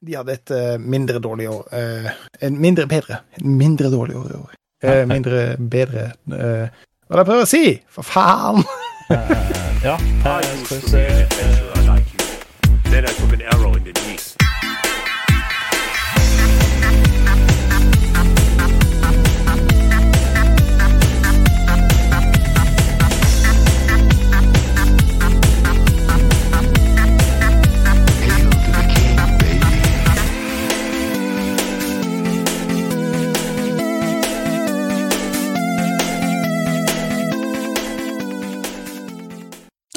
de hadde et eh, mindre dårlig år. eh, en mindre bedre. En mindre dårlig år i år. Eh, mindre bedre eh, Hva er det jeg prøver å si? For faen! Ja, Uh, eh,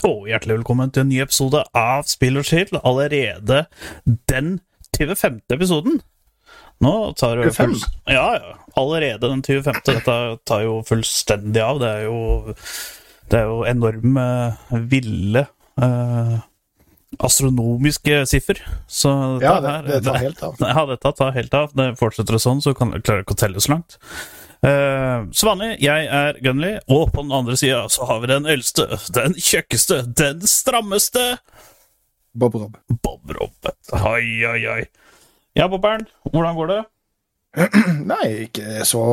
Og hjertelig velkommen til en ny episode av Spill og chill. Allerede den 25. episoden. Nå tar det full- Ja, ja. Allerede den 25. Dette tar jo fullstendig av. Det er jo, det er jo enorme, ville eh, astronomiske siffer. Så Ja, det, det tar helt av. Ja, dette tar helt av. Det fortsetter sånn, så kan, klarer jeg ikke å telle så langt. Uh, Svani, jeg er Gunley, og på den andre sida så har vi den eldste, den kjøkkeste, den strammeste Bob Rob. Bob Robb. Oi, oi, oi. Ja, Bobbern, hvordan går det? Nei, ikke så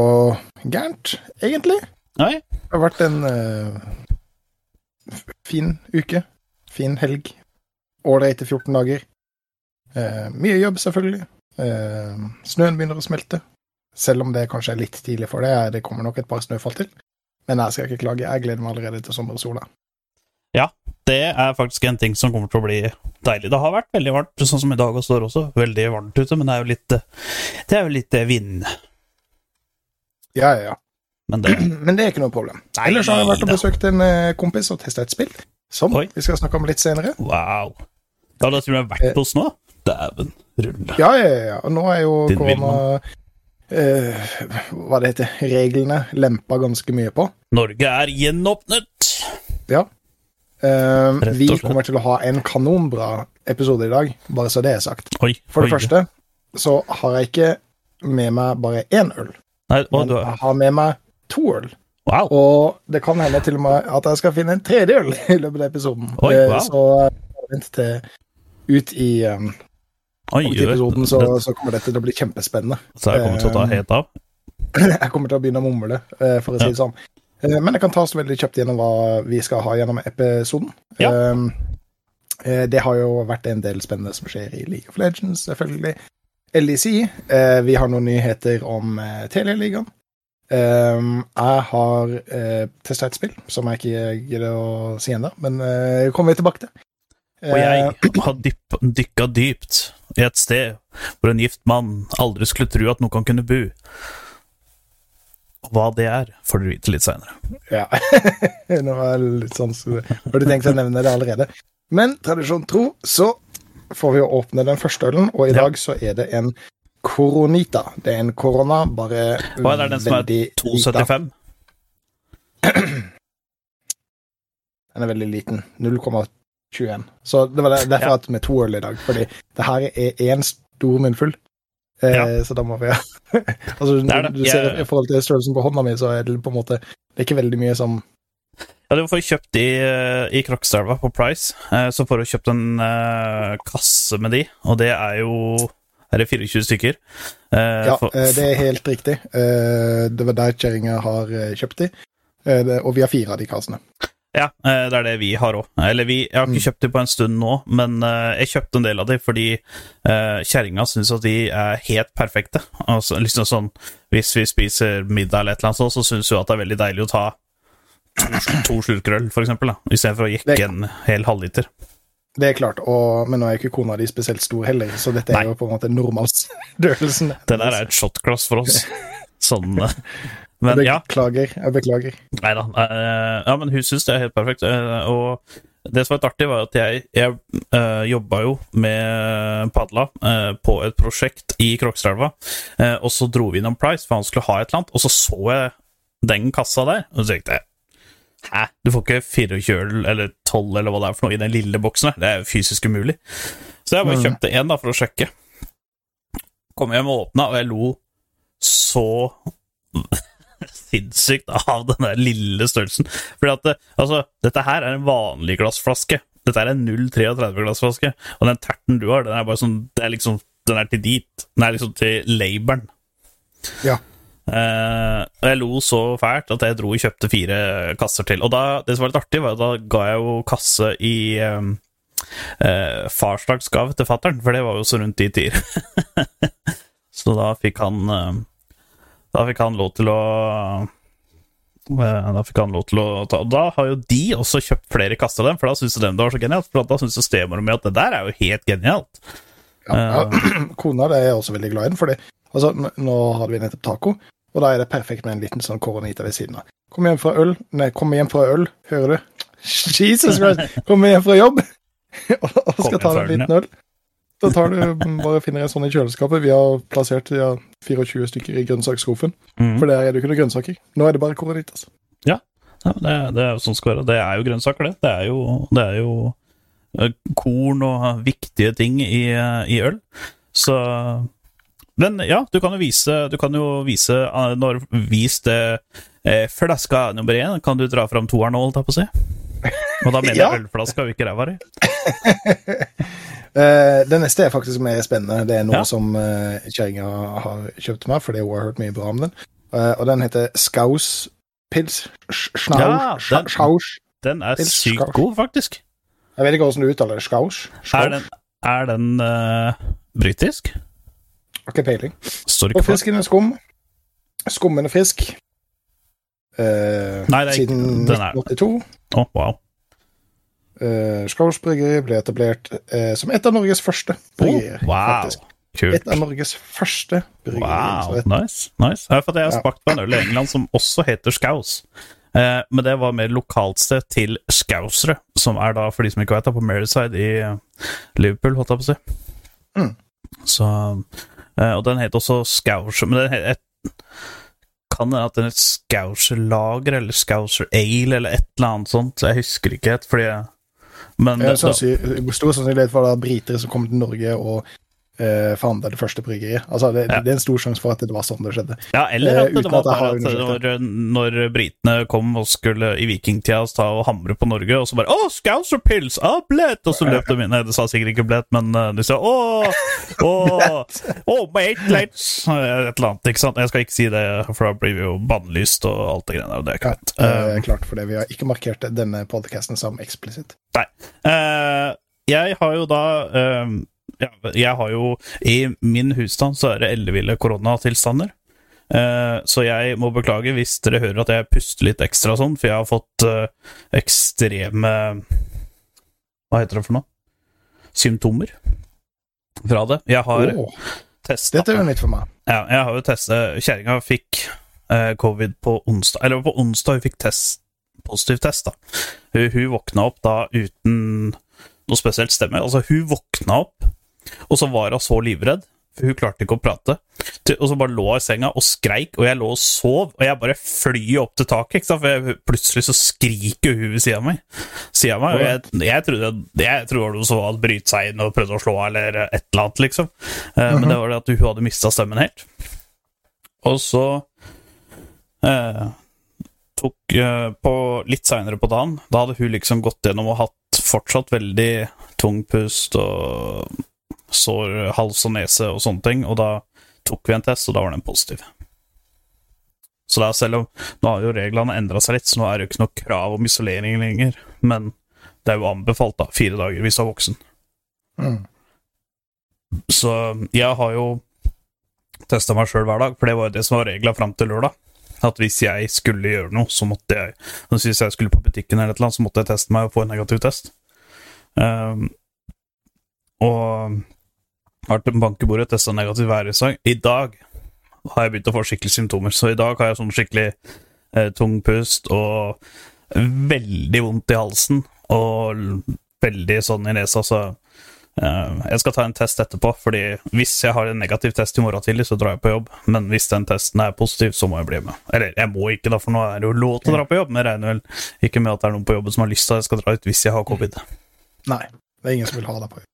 gærent, egentlig. Nei? Det har vært en uh, fin uke. Fin helg. Ålreite 14 dager. Uh, mye jobb, selvfølgelig. Eh, snøen begynner å smelte. Selv om det kanskje er litt tidlig for det. Det kommer nok et par snøfall til. Men jeg skal ikke klage. Jeg gleder meg allerede til sommersola. Det er faktisk en ting som kommer til å bli deilig. Det har vært veldig varmt, sånn som i dag og står også. Veldig varmt ute, men det er jo litt eh, Det er jo litt eh, vind. Ja, ja, ja. Men det Men det er ikke noe problem. Nei Ellers har jeg vært og besøkt en eh, kompis og testa et spill. Som Oi. vi skal snakke om litt senere. Wow. Ja, da tror jeg har vært hos nå. Dæven rulle. Ja, ja, ja. Og nå er jo korona eh, Hva det heter Reglene lempa ganske mye på. Norge er gjenåpnet. Ja. Eh, vi kommer til å ha en kanonbra episode i dag, bare så det er sagt. Oi. For det oi. første så har jeg ikke med meg bare én øl, Nei, å, men jeg har med meg to øl. wow. Og det kan hende til og med at jeg skal finne en tredje øl i løpet av episoden. Oi, Eh, wow. Så eh, vent til ut i um, Oi, Om i episoden, så, så kommer dette til å bli kjempespennende. så jeg kommer til å ta Eh, helt av. Jeg kommer til å begynne å mumle, eh, for å si det sånn. Eh, Men jeg kan ta oss veldig kjapt gjennom hva vi skal ha gjennom episoden. Ja. Um, eh, Det har jo vært en del spennende som skjer i League of Legends, selvfølgelig. LEC. Vi har noen nyheter om Telialigaen. Um, jeg har uh, testa et spill som jeg ikke gidder å si ennå, men uh, kommer vi tilbake til. Og jeg har dypp, dykka dypt i et sted hvor en gift mann aldri skulle tro at noen kan kunne bo. Og hva det er, får dere vite litt seinere. Ja. Nå var jeg litt sånn så Har du tenkt å nevne det allerede? Men tradisjon tro, så får vi jo åpne den første ølen, og i dag så er det en Koronita. Det er en korona, bare Hva er det den som er veldig lita. 2,75? Den er veldig liten. 0,21. Så det var derfor Ja. at er to øl i dag, fordi det her er én stor munnfull. Eh, Ja. Så da må vi Altså, Det er det. du ser i forhold til størrelsen på hånda mi, så er det på en måte Det er ikke veldig mye som Ja, du får kjøpt de eh, i Krokstadelva på Price. eh, Så får du kjøpt en eh, kasse med de, og det er jo Er det 24 stykker? Ja, det er helt riktig. Det var der kjerringa har kjøpt de. Det- Og vi har fire av de kassene. Ja, eh, det er det vi har òg. Eller vi, jeg har ikke Mm. kjøpt de på en stund nå, men eh, jeg kjøpte en del av de fordi uh, kjerringa syns at de er helt perfekte. Altså, liksom sånn, Hvis vi spiser middag eller et eller annet så, så syns hun at det er veldig deilig å ta to, slurker øl, for eksempel, da, istedenfor å jekke en hel halvliter. Det er klart, og, men nå er ikke kona di spesielt stor heller, så dette Nei. er jo på en måte normalstørrelsen. Det der er et shotglass for oss. Sånn eh, Men jeg ja. beklager. Jeg beklager. Nei da. eh, ja, men hun syns det er helt perfekt. eh, og det som var litt artig, var at jeg, jeg uh, jobba jo med padla uh, på et prosjekt i Krokstadelva, uh, og så dro vi innom Price, for han skulle ha et eller annet, og så så jeg den kassa der, og så tenkte jeg Hæ? Du får ikke 24 øl eller 12 eller hva det er for noe i den lille boksen her. Det er jo fysisk umulig. Så jeg bare Mm. kjøpte én for å sjekke. Kom hjem og åpna, og jeg lo så sinnssykt av den der lille størrelsen. Fordi at altså, dette her er en vanlig glassflaske. Dette er en 0,33-glassflaske, og den terten du har, den er bare sånn Det er liksom Den er til dit. Den er liksom til laboren. Ja. Eh, og jeg lo så fælt at jeg dro og kjøpte fire kasser til. Og da, det som var litt artig, var at da ga jeg jo kasse i um, eh, farsdagsgave til fattern, for det var jo så rundt de tider. så da fikk han eh, Da fikk han lov til å eh, da fikk han lov til å ta da har jo de også kjøpt flere kasser av dem, for da syns de det var så genialt. For da syns stemora mi at det der er jo helt genialt. Ja, ja. Kona det er jeg også veldig glad i den, fordi altså, nå hadde vi nettopp taco, og da er det perfekt med en liten sånn koronita ved siden av. Kom hjem fra øl, nei, kom hjem fra øl, hører du? Jesus Christ! Kom hjem fra jobb, og skal ta en liten øl. Så tar du, bare finner en sånn i kjøleskapet. Vi har plassert ja, 24 stykker i grønnsaksskuffen, Mm. for der er det jo ikke noe grønnsaker. Nå er det bare koronitas. Ja, det, det er jo sånn skal være. Det er jo grønnsaker, det. Det er jo, det er jo eh, korn og viktige ting i, eh, i øl. Så Men ja, du kan jo vise, du kan jo vise eh, Når vis det eh, flaska nummer én, kan du dra fram toeren nå, holdt jeg på å si? Og da mener Ja. jeg ølflaska og ikke ræva di. Eh, det neste er faktisk mer spennende. Det er noe Ja. som uh, kjerringa har kjøpt meg, fordi hun har hørt mye bra om den. Uh, og den heter Skaus Pils. Ja, den- Den er Pils sykt skal- god, faktisk. Jeg vet ikke hvordan du uttaler det. Skaus? Er den, er den uh, britisk? Har ikke peiling. Og ikke fisken er skum. Skummen er frisk. Eh, Nei, det er ikke- siden den er- 1982. Å, wow. Uh, Skaus bryggeri ble etablert uh, som et av Norges første bryggerier. Oh, wow. Kult. Et av Norges første bryggerier. Wow, et- nice. nice. Ja, for jeg har smakt på en øl i England som også heter Skaus. Eh, men det var mer lokalt sted til skausere, som er da, for de som ikke vet, det, på Merseyside i eh, Liverpool, holdt jeg på å si. Mm. Så, eh, og den het også Skauser men den het, et, kan hende at den het Skauser-lager eller Skauser-ale eller et eller annet sånt, jeg husker ikke helt, fordi jeg- men det sannsyn- Stor sannsynlighet for det er briter som kom til Norge og uh, forandra det første bryggeriet. Altså, det, Ja. det er en stor sjanse for at det var sånn det skjedde. Ja, eller Eh, at det uten var bare at når, når britene kom og skulle i vikingtida ta og hamre på Norge, og så bare 'Å, Scouser-pils! Ah, blett!' Og så løp de inn. Nei, det sa sikkert ikke blett, men eh, de sa 'Å, å, å, mate, let's Et eller annet, ikke sant? Jeg skal ikke si det, for da blir vi jo bannlyst og alt det greiene. Det er Ja, ikke eh, klart, for det. Vi har ikke markert denne podcasten som eksplisitt. Nei. Uh, jeg har jo da eh, ja, Jeg har jo I min husstand så er det elleville koronatilstander. Eh, så jeg må beklage hvis dere hører at jeg puster litt ekstra sånn, for jeg har fått eh, ekstreme Hva heter det for noe? Symptomer fra det. Jeg har oh, testa dette er jo nytt for meg. ja, jeg har jo testet Kjerringa fikk eh, covid på onsdag Eller på onsdag hun fikk test, positiv test, da. Hun, hun våkna opp da uten noe spesielt stemme. Altså, hun våkna opp, og så var hun så livredd, for hun klarte ikke å prate. Og så bare lå hun i senga og skreik, og jeg lå og sov, og jeg bare flyr opp til taket, for jeg, plutselig så skriker hun ved siden av meg. Siden meg og jeg, jeg trodde jeg trodde hun så hadde brytt seg inn og prøvde å slå henne, eller et eller annet, liksom. Eh, Men det var det at hun hadde mista stemmen helt. Og så eh, tok eh, på Litt seinere på dagen, da hadde hun liksom gått gjennom og hatt fortsatt veldig tung pust og sår hals og nese og sånne ting, og da tok vi en test, og da var den positiv. Så da selv om Nå har jo reglene endra seg litt, så nå er det jo ikke noe krav om isolering lenger, men det er jo anbefalt, da, fire dager hvis du er voksen. Mm. Så jeg har jo testa meg sjøl hver dag, for det var jo det som var regla fram til lørdag. At hvis jeg skulle gjøre noe, så måtte jeg Hvis jeg skulle på butikken, eller noe, så måtte jeg teste meg og få en negativ test. Um, og vært bank i bordet, testa negativ hver. I dag har jeg begynt å få skikkelig symptomer, så i dag har jeg sånn skikkelig eh, tung pust og veldig vondt i halsen og veldig sånn i nesa, så Eh, Jeg skal ta en test etterpå, fordi hvis jeg har en negativ test i morgen tidlig, så drar jeg på jobb. Men hvis den testen er positiv, så må jeg bli med. Eller jeg må ikke, da, for nå er det jo lov til å dra på jobb. Men jeg regner vel ikke med at det er noen på jobben som har lyst til at jeg skal dra ut hvis jeg har covid. Nei, det er ingen som vil ha deg på.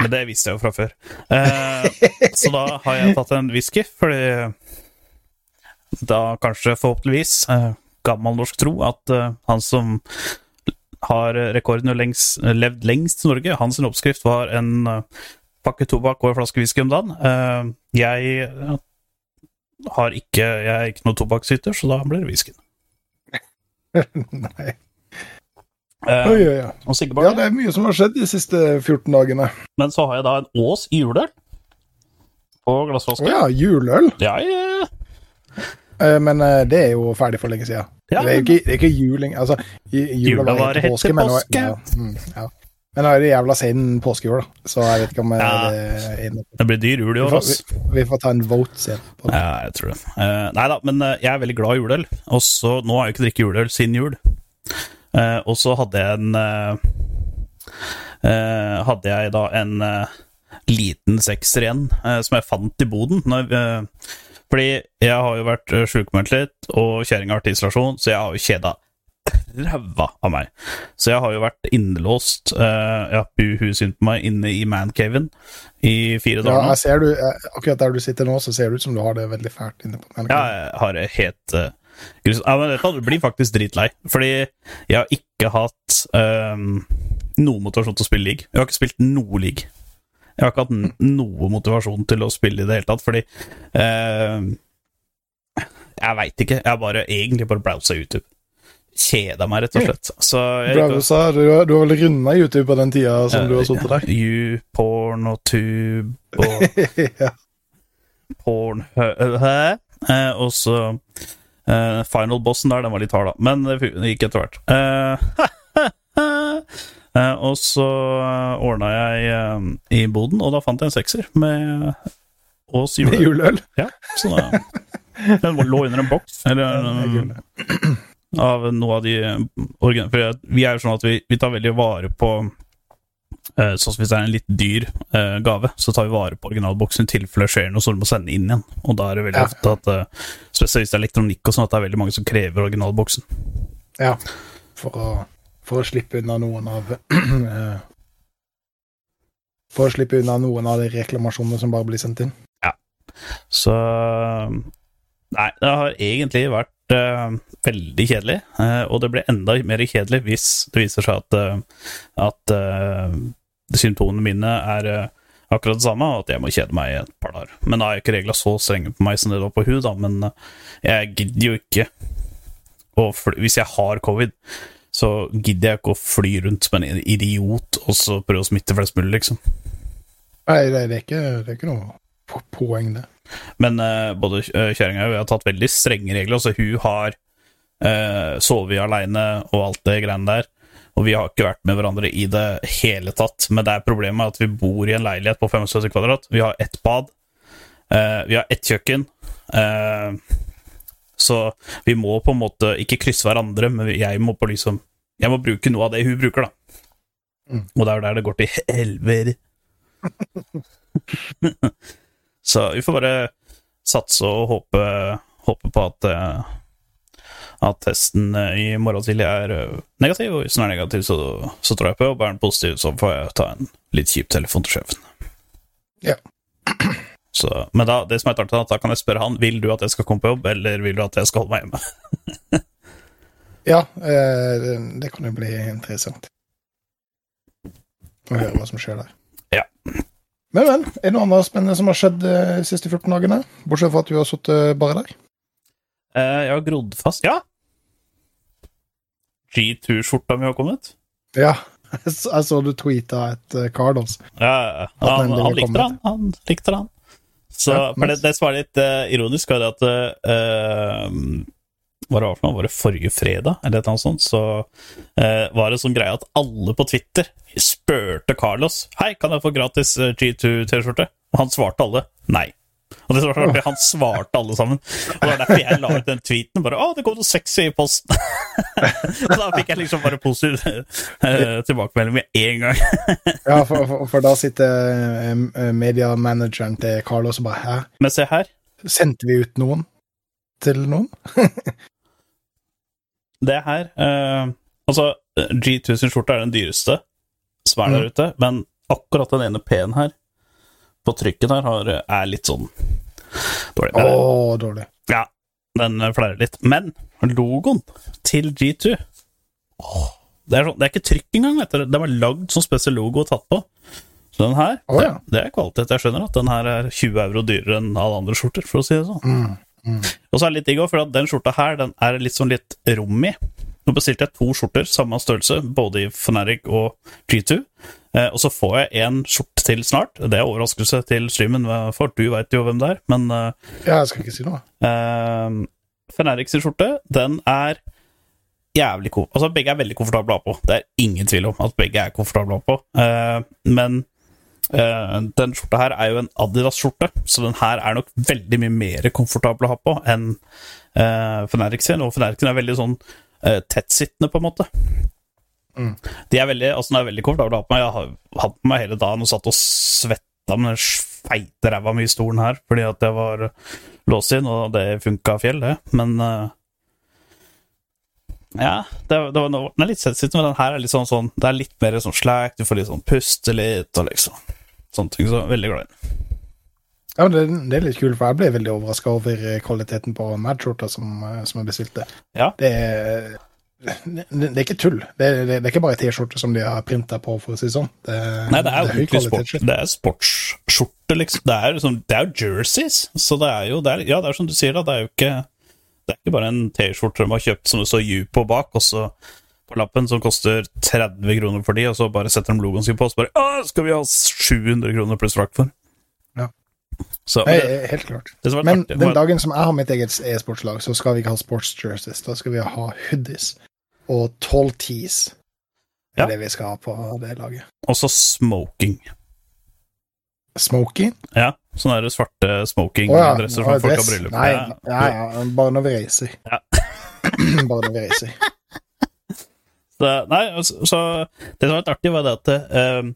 Men det visste jeg jo fra før. Eh, så da har jeg tatt en whisky, fordi da kanskje, forhåpentligvis, eh, gammel norsk tro, at eh, han som har rekorden og lengst, levd lengst i Norge, hans oppskrift var en eh, pakke tobakk og en flaske whisky om dagen. Eh, jeg har ikke Jeg er ikke noen tobakkshytter, så da blir det whiskyen. Nei. Eh, Oi, oi, oi. Ja, det er mye som har skjedd de siste 14 dagene. Men så har jeg da en Ås juleøl på Å glassflaske. ja, juleøl. Ja, ja. Eh, Men eh, det er jo ferdig for lenge siden. Ja, det, er ikke, det er ikke juling Altså, jula var helt påske, men påske. ja, mm, ja. Men nå er det jævla sen påskejul, da. Så jeg vet ikke om Ja. det er inne. Det blir dyr jul i år, ass. vi, vi får ta en vote senere. Ja, jeg tror det. Nei da, men jeg er veldig glad i juleøl. Og så Nå har jeg ikke drikket juleøl siden jul. Eh, og så hadde jeg en eh, eh, Hadde jeg da en liten sekser igjen, som jeg fant i boden. Når, fordi jeg har jo vært uh, sjukmeldt litt, og kjerringa har vært i isolasjon, så jeg har jo kjeda ræva av meg. Så jeg har jo vært innelåst, uh, ja, buhu synd på meg, inne i mancaven i fire Ja, dager nå. jeg ser du, akkurat der du sitter nå, så ser det ut som du har det veldig fælt inne på mancaven. Ja, jeg har det helt uh, grusomt. Ja, men dette blir faktisk dritlei. Fordi jeg har ikke hatt um, noe motivasjon til å spille league. Jeg har ikke spilt noe league. Jeg har ikke hatt noe motivasjon til å spille i det hele tatt, fordi uh, Jeg veit ikke. Jeg har bare egentlig bare browsa YouTube. Kjeda meg, rett og slett. Så jeg browsa, du, har- du har vel runda YouTube på den tida som du har sittet der? YouPorn og Tube og ja. Porn Hæ? Uh, og så eh, Final-bossen der, den var litt hard, da. Men det gikk etter hvert. Uh, og så ordna jeg i boden, og da fant jeg en sekser med Ås juleøl. Ja, så da, den lå under en boks, eller er um, av noe av de. For vi er jo sånn at vi, vi tar veldig vare på eh, Sånn hvis det er en litt dyr eh, gave, så tar vi vare på originalboksen i tilfelle det skjer noe så du må sende inn igjen. Og da er det veldig Ja. ofte at eh, Spesielt hvis det er elektronikk og sånn, at det er veldig mange som krever originalboksen. Ja. For å, for å slippe unna noen av For å slippe unna noen av de reklamasjonene som bare blir sendt inn. Ja. Så Nei, det har egentlig vært uh, veldig kjedelig. Uh, og det blir enda mer kjedelig hvis det viser seg at, uh, at symptomene mine er eh, akkurat det samme, og at jeg må kjede meg i et par dager. Men da er jo ikke reglene så strenge på meg som det var på hun, da. Men eh, jeg gidder jo ikke fly Hvis jeg har covid, så gidder jeg ikke å fly rundt som en idiot og så prøve å smitte flest mulig, liksom. Nei, det, er ikke, det er ikke noe po- poeng, det. Men uh, både kjerringa og jeg har tatt veldig strenge regler. Altså, hun har uh, sovet aleine og alt det greiene der. Og vi har ikke vært med hverandre i det hele tatt. Men det er problemet at vi bor i en leilighet på 75 kvadrat. Vi har ett bad. Uh, vi har ett kjøkken. Uh, så vi må på en måte ikke krysse hverandre, men jeg må på liksom Jeg må bruke noe av det hun bruker, da. Mm. Og det er der det går til helver. Så vi får bare satse og håpe, håpe på at eh, at testen eh, i morgen tidlig er eh, negativ, og hvis den er negativ, så, så tror jeg på jobb. Er den positiv, så får jeg ta en litt kjip telefon til sjefen. Ja. Så, men da, det som er tatt, da kan jeg spørre han Vil du at jeg skal komme på jobb, eller vil du at jeg skal holde meg hjemme. Ja, eh, det, kan jo bli interessant. Å høre hva som skjer der. Ja. Men, men. Er det noe annet spennende som har skjedd de siste 14 dagene? Bortsett fra at du har sittet bare der? Jeg har grodd fast Ja! G2-skjorta mi har kommet. Ja. Jeg så, du tweeta et kar, Cardos. Ja, han, han likte den. han. Likte den. Så, Ja, for det, nice. det som er litt uh, ironisk, er at uh, var det var? Var det forrige fredag, eller noe sånt? Så uh, var det sånn greie at alle på Twitter spurte Carlos Hei, kan jeg få gratis eh, G2-T-skjorte. Og han svarte alle nei. Og det var så Han svarte alle sammen. Og Det var derfor jeg la ut den tweeten. Bare, å, det kom noe sexy i posten. og da fikk jeg liksom bare positiv eh, tilbakemelding med en gang. Ja, for, for, for da sitter mediamanageren mediemanageren til Carlos og bare Hæ? Men se her. Sendte vi ut noen til noen? Det her eh, Altså, G1000-skjorta er den dyreste som er der ute, men akkurat den ene P-en her, på trykken her, har, er litt sånn dårlig. Å, dårlig. Ja, den eh, flerrer litt. Men logoen til G2 åh, det, er sånn, det er ikke trykk engang, vet du. Den var lagd som spesiell logo og tatt på. Så den her, oh, ja. det, det er kvalitet. Jeg skjønner at den her er 20 euro dyrere enn alle andre skjorter, for å si det sånn. Mm. Og så er det litt digg òg, for at den skjorta her den er litt sånn litt rom i. Nå bestilte jeg to skjorter, samme størrelse, både i Fnatic og G2. Eh, og så får jeg en skjort til snart. Det er overraskelse til streamen, for du veit jo hvem det er. Men eh, Ja, jeg skal ikke si noe. Uh, Feneriks skjorte, den er jævlig ko Altså, begge er veldig komfortable å ha på. Det er ingen tvil om at begge er komfortable å ha på. Eh, men eh, den skjorta her er jo en Adidas-skjorte, så den her er nok veldig mye mer komfortabel å ha på enn uh, Feneriks sin. Og Feneriksen er veldig sånn uh, tettsittende, på en måte. Mm. De er veldig, altså, den er veldig komfortable å ha på meg. Jeg har hatt på meg hele dagen og satt og svetta med den feite ræva mi i stolen her fordi at jeg var låst inn, og det funka fjell, det. Men uh, ja, det, det var, den er litt sensitiv, men den her er litt sånn, sånn Det er litt mer sånn slack, du får litt sånn puste litt og liksom sånne ting. Så veldig glad i den. Ja, men det, det er litt kult, for jeg ble veldig overraska over kvaliteten på Mad-skjorta som, eh, som jeg bestilte. Ja. Det er, det, det er ikke tull. Det er, det er ikke bare T-skjorte som de har printa på, for å si det sånn. Det, Nei, det er jo høy kvalitet sport, det er sportsskjorte, liksom. Det er, liksom, det er jo jerseys, så det er jo det er, Ja, det er som du sier, da. Det er jo ikke Det er ikke bare en T-skjorte de har kjøpt som det står U på bak, og så på lappen, som koster 30 kroner for de, og så bare setter de logoen sin på, og så bare Å, skal vi ha 700 kroner pluss frakt for? Ja. Så Nei, helt klart. det Men artig, den dagen som jeg har mitt eget e-sportslag, så skal vi ikke ha sports jerseys. Da skal vi ha hoodies og tall tees. Det Ja. er det vi skal ha på det laget. Og så smoking. Smoking? Ja, sånne der svarte Å ja. smoking-dresser som folk har bryllup Nei, Ja. ja, ja, bare når vi reiser. Ja. bare når vi reiser. Så, nei, så, så det som var litt artig, var det at uh,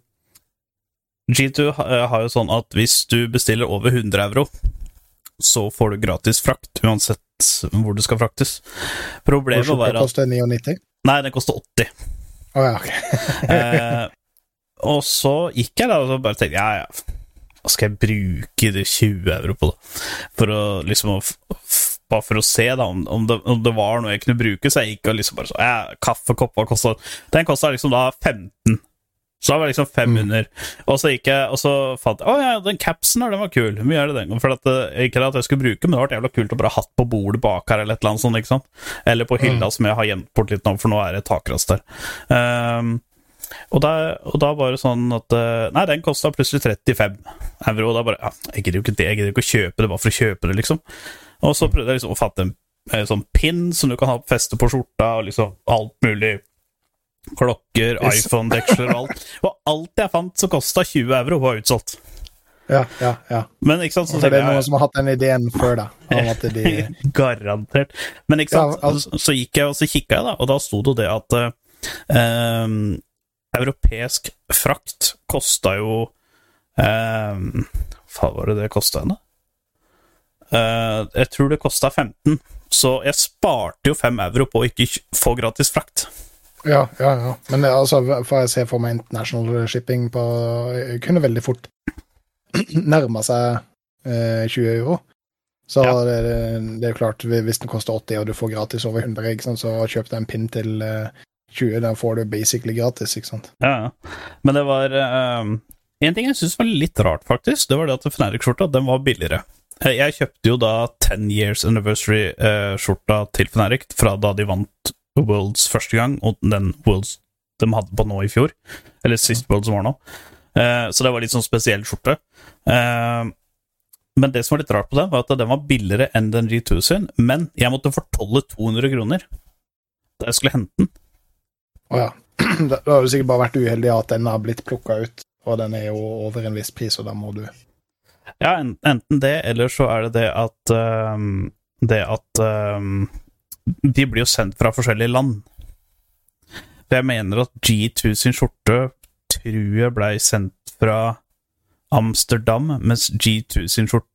G2 ha- eh, har jo sånn at hvis du bestiller over 100 euro, så får du gratis frakt, uansett hvor det skal fraktes. Problemet var at koster 99? Nei, den koster 80. Å ja, ok. Eh, og så gikk jeg da og så bare tenkte ja, ja, hva skal jeg bruke de 20 euro på, da? For å liksom Bare for å se da om, om, det, om det var noe jeg kunne bruke, så jeg gikk og liksom bare så ja, Kaffekopper kosta Den kosta liksom da 15. Så da var det liksom 500. Og så gikk jeg, og så fant jeg Å ja, den capsen her, den var kul. Hvor mye er det den? For at, det- ikke at jeg skulle bruke, men det var jævla kult å bare ha hatt på bordet bak her, eller et eller annet sånt. ikke sant? Eller på hylla, som jeg har gjemt bort litt nå, for nå er det takras der. Um, og, da, og da var det sånn at eh, Nei, den kosta plutselig 35 euro. Og da bare ja, Jeg gidder jo ikke det, jeg gidder ikke å kjøpe det bare for å kjøpe det, liksom. Og så prøvde jeg liksom å fatte en en sånn pin som du kan ha feste på skjorta, og liksom alt mulig. Klokker, iPhone-deksler og alt. Og alt jeg fant som kosta 20 euro, var utsolgt. Ja, ja, ja. Men ikke sant, så det er noen jeg som har hatt den ideen før da. Om at de Garantert. Men ikke sant, Ja, altså... så, gikk jeg og så kikka jeg, da, og da sto det det at eh, ehm, europeisk frakt kosta jo um, Hva var det det kosta henne? Eh, jeg tror det kosta 15, så jeg sparte jo 5 euro på å ikke få gratis frakt. Ja, ja, ja. Men altså, for jeg ser for meg international shipping på Kunne veldig fort nærma seg eh, 20 euro. Så Ja. det, det er jo klart, hvis den koster 80 og du får gratis over 100, ikke sant, så kjøp deg en pin til eh, 20, Den får du basically gratis, ikke sant. Ja, ja. Men det var ehm, En ting jeg syns var litt rart, faktisk, det var det at Fnatic-skjorta den var billigere. Eh, Jeg kjøpte jo da 10 Years Anniversary-skjorta til Fnatic fra da de vant Worlds første gang, og den Worlds de hadde på nå i fjor. Eller sist Worlds var nå. Uh, Så det var litt sånn spesiell skjorte. Uh, Men det som var litt rart på den, var at den var billigere enn den G2 sin, men jeg måtte fortolle 200 kroner da jeg skulle hente den. Å ja. Da har du sikkert bare vært uheldig at den har blitt plukka ut, og den er jo over en viss pris, og da må du Ja, enten det, eller så er det det at um, Det at ehm, De blir jo sendt fra forskjellige land. For jeg mener at G2 sin skjorte tror jeg blei sendt fra Amsterdam, mens G2 sin skjorte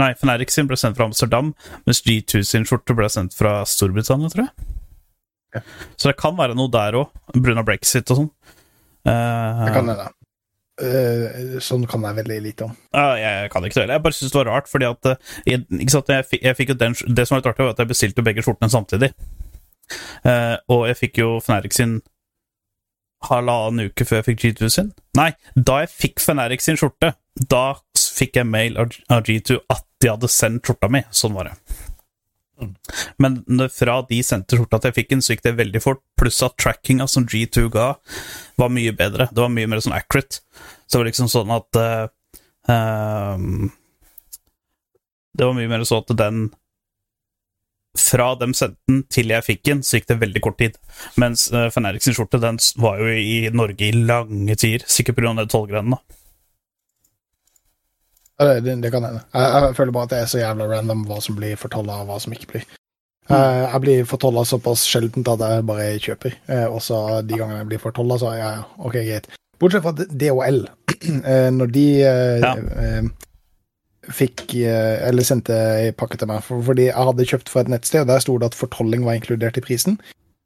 Nei, Fnatic sin ble sendt fra Amsterdam, mens G2 sin skjorte ble sendt fra Storbritannia, tror jeg. Ja. Så det kan være noe der òg, pga. brexit og sånn. Uh, Det kan hende. Eh, sånn kan jeg veldig lite om. Ja, jeg kan ikke det heller. Jeg bare syns det var rart, fordi at eh, jeg, jeg, jeg fikk jo den, Det som var litt artig, var at jeg bestilte begge skjortene samtidig. Uh, og jeg fikk jo Fnatic sin halvannen uke før jeg fikk G2 sin. Nei, da jeg fikk Feneric sin skjorte, da fikk jeg mail av G2 at de hadde sendt skjorta mi. Sånn var det. Men fra de sendte skjorta til jeg fikk den, så gikk det veldig fort. Pluss at trackinga som G2 ga, var mye bedre. Det var mye mer sånn accurate. Så det var liksom sånn at uh, um, Det var mye mer sånn at den Fra dem sendte den til jeg fikk den, så gikk det veldig kort tid. Mens uh, Feneric sin skjorte den var jo i Norge i lange tider. Sikkert pga. tollgrenene. Det, det, kan hende. Jeg, jeg føler bare at det er så jævla random hva som blir fortolla, og hva som ikke blir. Eh, jeg blir fortolla såpass sjeldent at jeg bare kjøper. Uh, og så de gangene jeg blir fortolla, så ja, ja, ok, greit. Bortsett fra DHL. Eh, når de eh, Ja. eh, fikk eh, Eller sendte ei pakke til meg, fordi jeg hadde kjøpt fra et nettsted, og der sto det at fortolling var inkludert i prisen.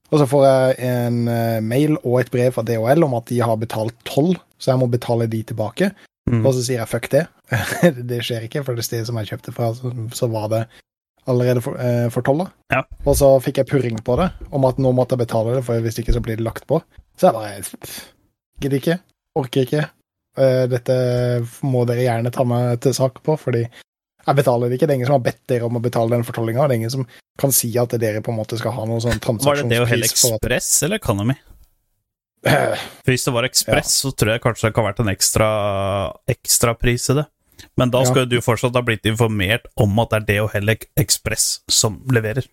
Og så får jeg en eh, mail og et brev fra DHL om at de har betalt toll, så jeg må betale de tilbake. Mm. Og så sier jeg fuck det. det skjer ikke, for det stedet som jeg kjøpte fra, så, så var det allerede for, eh, fortolla. Ja. Og så fikk jeg purring på det, om at nå måtte jeg betale det, for hvis ikke så blir det lagt på. Så jeg bare Gidder ikke. Orker ikke. Eh, dette må dere gjerne ta meg til sak på, fordi jeg betaler det ikke. Det er ingen som har bedt dere om å betale den fortollinga, og det er ingen som kan si at dere på en måte skal ha noen sånn Var det det transaksjonspris for at Ekspress eller Economy? Hvis det var Ekspress, så tror jeg kanskje det kan ha vært en ekstra ekstrapris i det. Men da skal jo du fortsatt ha blitt informert om at det er det og heller Ekspress som leverer.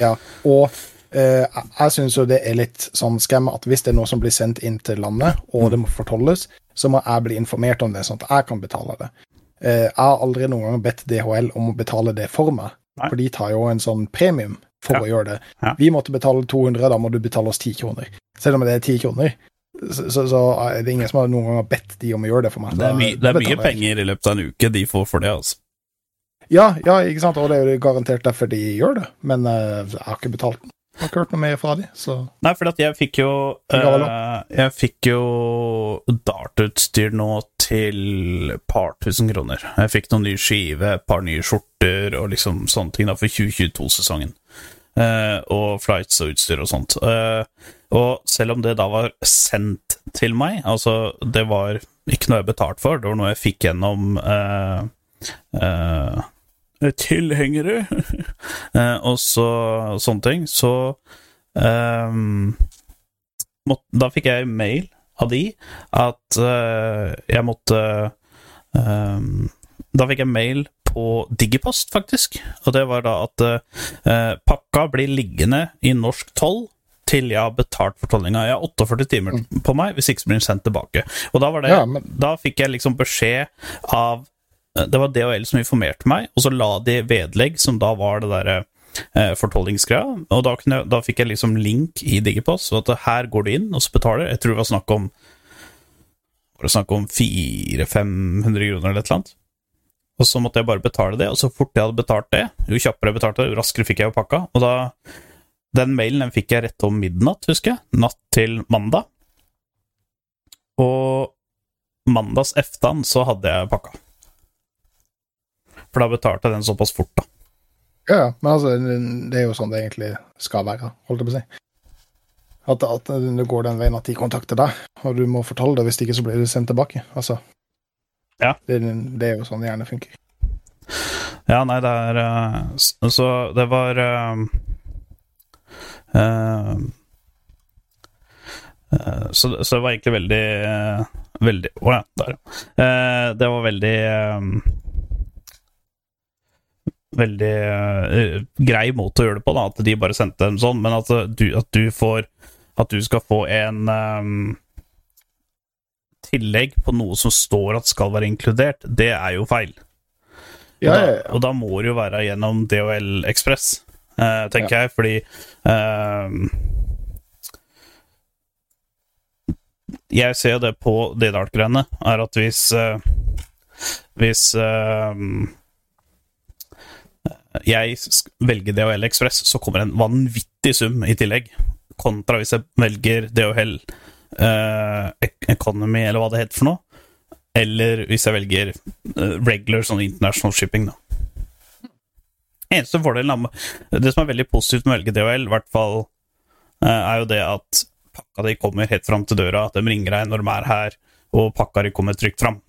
Ja, og eh, jeg, syns jo det er litt sånn skam at hvis det er noe som blir sendt inn til landet, og det må fortolles, så må jeg bli informert om det, sånn at jeg kan betale det. Eh, jeg har aldri noen gang bedt DHL om å betale det for meg, Nei. for de tar jo en sånn premium for Ja. å gjøre det. Ja. Vi måtte betale 200, da må du betale oss 10 kroner. Selv om det er 10 kroner, så, så, så er det ingen som har noen gang har bedt de om å gjøre det for meg. Det er, my det er mye jeg. penger i løpet av en uke de får for det, altså. Ja, ja, ikke sant, og det er jo garantert derfor de gjør det, men uh, jeg har ikke betalt den. Jeg har ikke hørt noe mer fra de, så Nei, for jeg fikk jo uh, eh, Jeg fikk jo dartutstyr nå til et par tusen kroner. Jeg fikk noen nye skive, et par nye skjorter og liksom sånne ting da for 2022-sesongen. Uh, og flights og utstyr og sånt. Uh, og selv om det da var sendt til meg, altså det var ikke noe jeg betalte for, det var noe jeg fikk gjennom uh, eh, tilhengere eh, og så sånne ting, så ehm, måtte, Da fikk jeg mail av de at eh, jeg måtte ehm, Da fikk jeg mail på Digipost, faktisk. Og det var da at eh, pakka blir liggende i norsk toll til jeg har betalt for tollinga. Jeg har 48 timer på meg, hvis ikke så blir den sendt tilbake. Og da var det Ja, men- Da fikk jeg liksom beskjed av det var DHL som informerte meg, og så la de vedlegg, som da var det derre eh, fortollingsgreia. Og da, jeg- da fikk jeg liksom link i Digipost, så at her går du inn og så betaler. Jeg tror det var snakk om var det snakk om 400-500 kroner eller et eller annet. Og så måtte jeg bare betale det, og så fort jeg hadde betalt det, jo kjappere jeg betalte jo raskere fikk jeg jo pakka. Og da Den mailen den fikk jeg rett om midnatt, husker jeg. Natt til mandag. Og mandags eftan så hadde jeg pakka. For da betalte den såpass fort, da. Ja, ja, men altså, det er jo sånn det egentlig skal være, holdt jeg på å si. At, at det går den veien at de kontakter deg, og du må fortelle det, hvis ikke så blir det sendt tilbake. Altså. Ja. Det, det er jo sånn det gjerne funker. Ja, nei, det er eh, Så det var uh, uh, så, så det var egentlig veldig uh, Veldig Å ja, der, ja. Eh, det var veldig Veldig uh, grei måte å gjøre det på, da, at de bare sendte dem sånn, men at du, at du får At du skal få en um, tillegg på noe som står at skal være inkludert, det er jo feil. Ja, og, da, ja, ja. og da må det jo være gjennom DHL Ekspress, uh, tenker jeg, fordi eh, Jeg ser jo det på DDART-greiene, er at hvis eh, Hvis eh, jeg velger DHL Ekspress, så kommer en vanvittig sum i tillegg, kontra hvis jeg velger DHL eh, Economy, eller hva det heter for noe. Eller hvis jeg velger eh, regular sånn international shipping, da. Eneste fordelen Det som er veldig positivt med å velge DHL, i hvert fall, eh, er jo det at pakka di kommer helt fram til døra, at de ringer deg når de er her, og pakka di kommer trygt fram.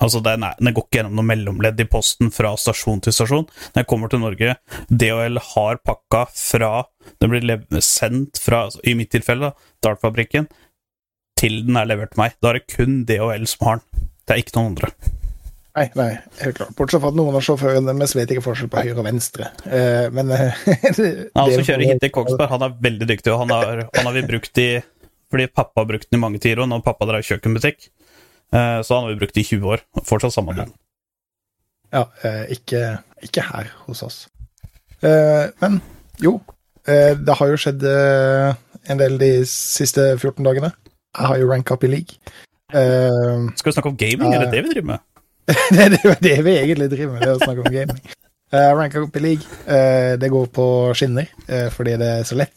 Altså, den, er, den går ikke gjennom noe mellomledd i posten fra stasjon til stasjon. Når jeg kommer til Norge, DHL har pakka fra Den blir sendt fra, altså, i mitt tilfelle, da, Dart-fabrikken, til den er levert til meg. Da er det kun DHL som har den. Det er ikke noen andre. Nei, nei, helt klart. Bortsett fra at noen av sjåførene deres vet ikke forskjell på høyre og venstre. Eh, men eh, Han som kjører hit til Kongsberg, han er veldig dyktig, og han har, han har vi brukt i Fordi pappa har brukt den i mange tider, og når pappa drev kjøkkenbutikk, så han har vi brukt i 20 år. Fortsatt samme bil. Ja, eh, ikke, ikke her hos oss. Eh, men jo, eh, det har jo skjedd eh, en del de siste 14 dagene. Jeg har jo ranka opp i league. Eh, Skal vi snakke om gaming? Er det det vi driver med? det er det- det vi egentlig driver med, det å snakke om gaming. Uh, ranka opp i league. Eh, det går på skinner, eh, fordi det er så lett.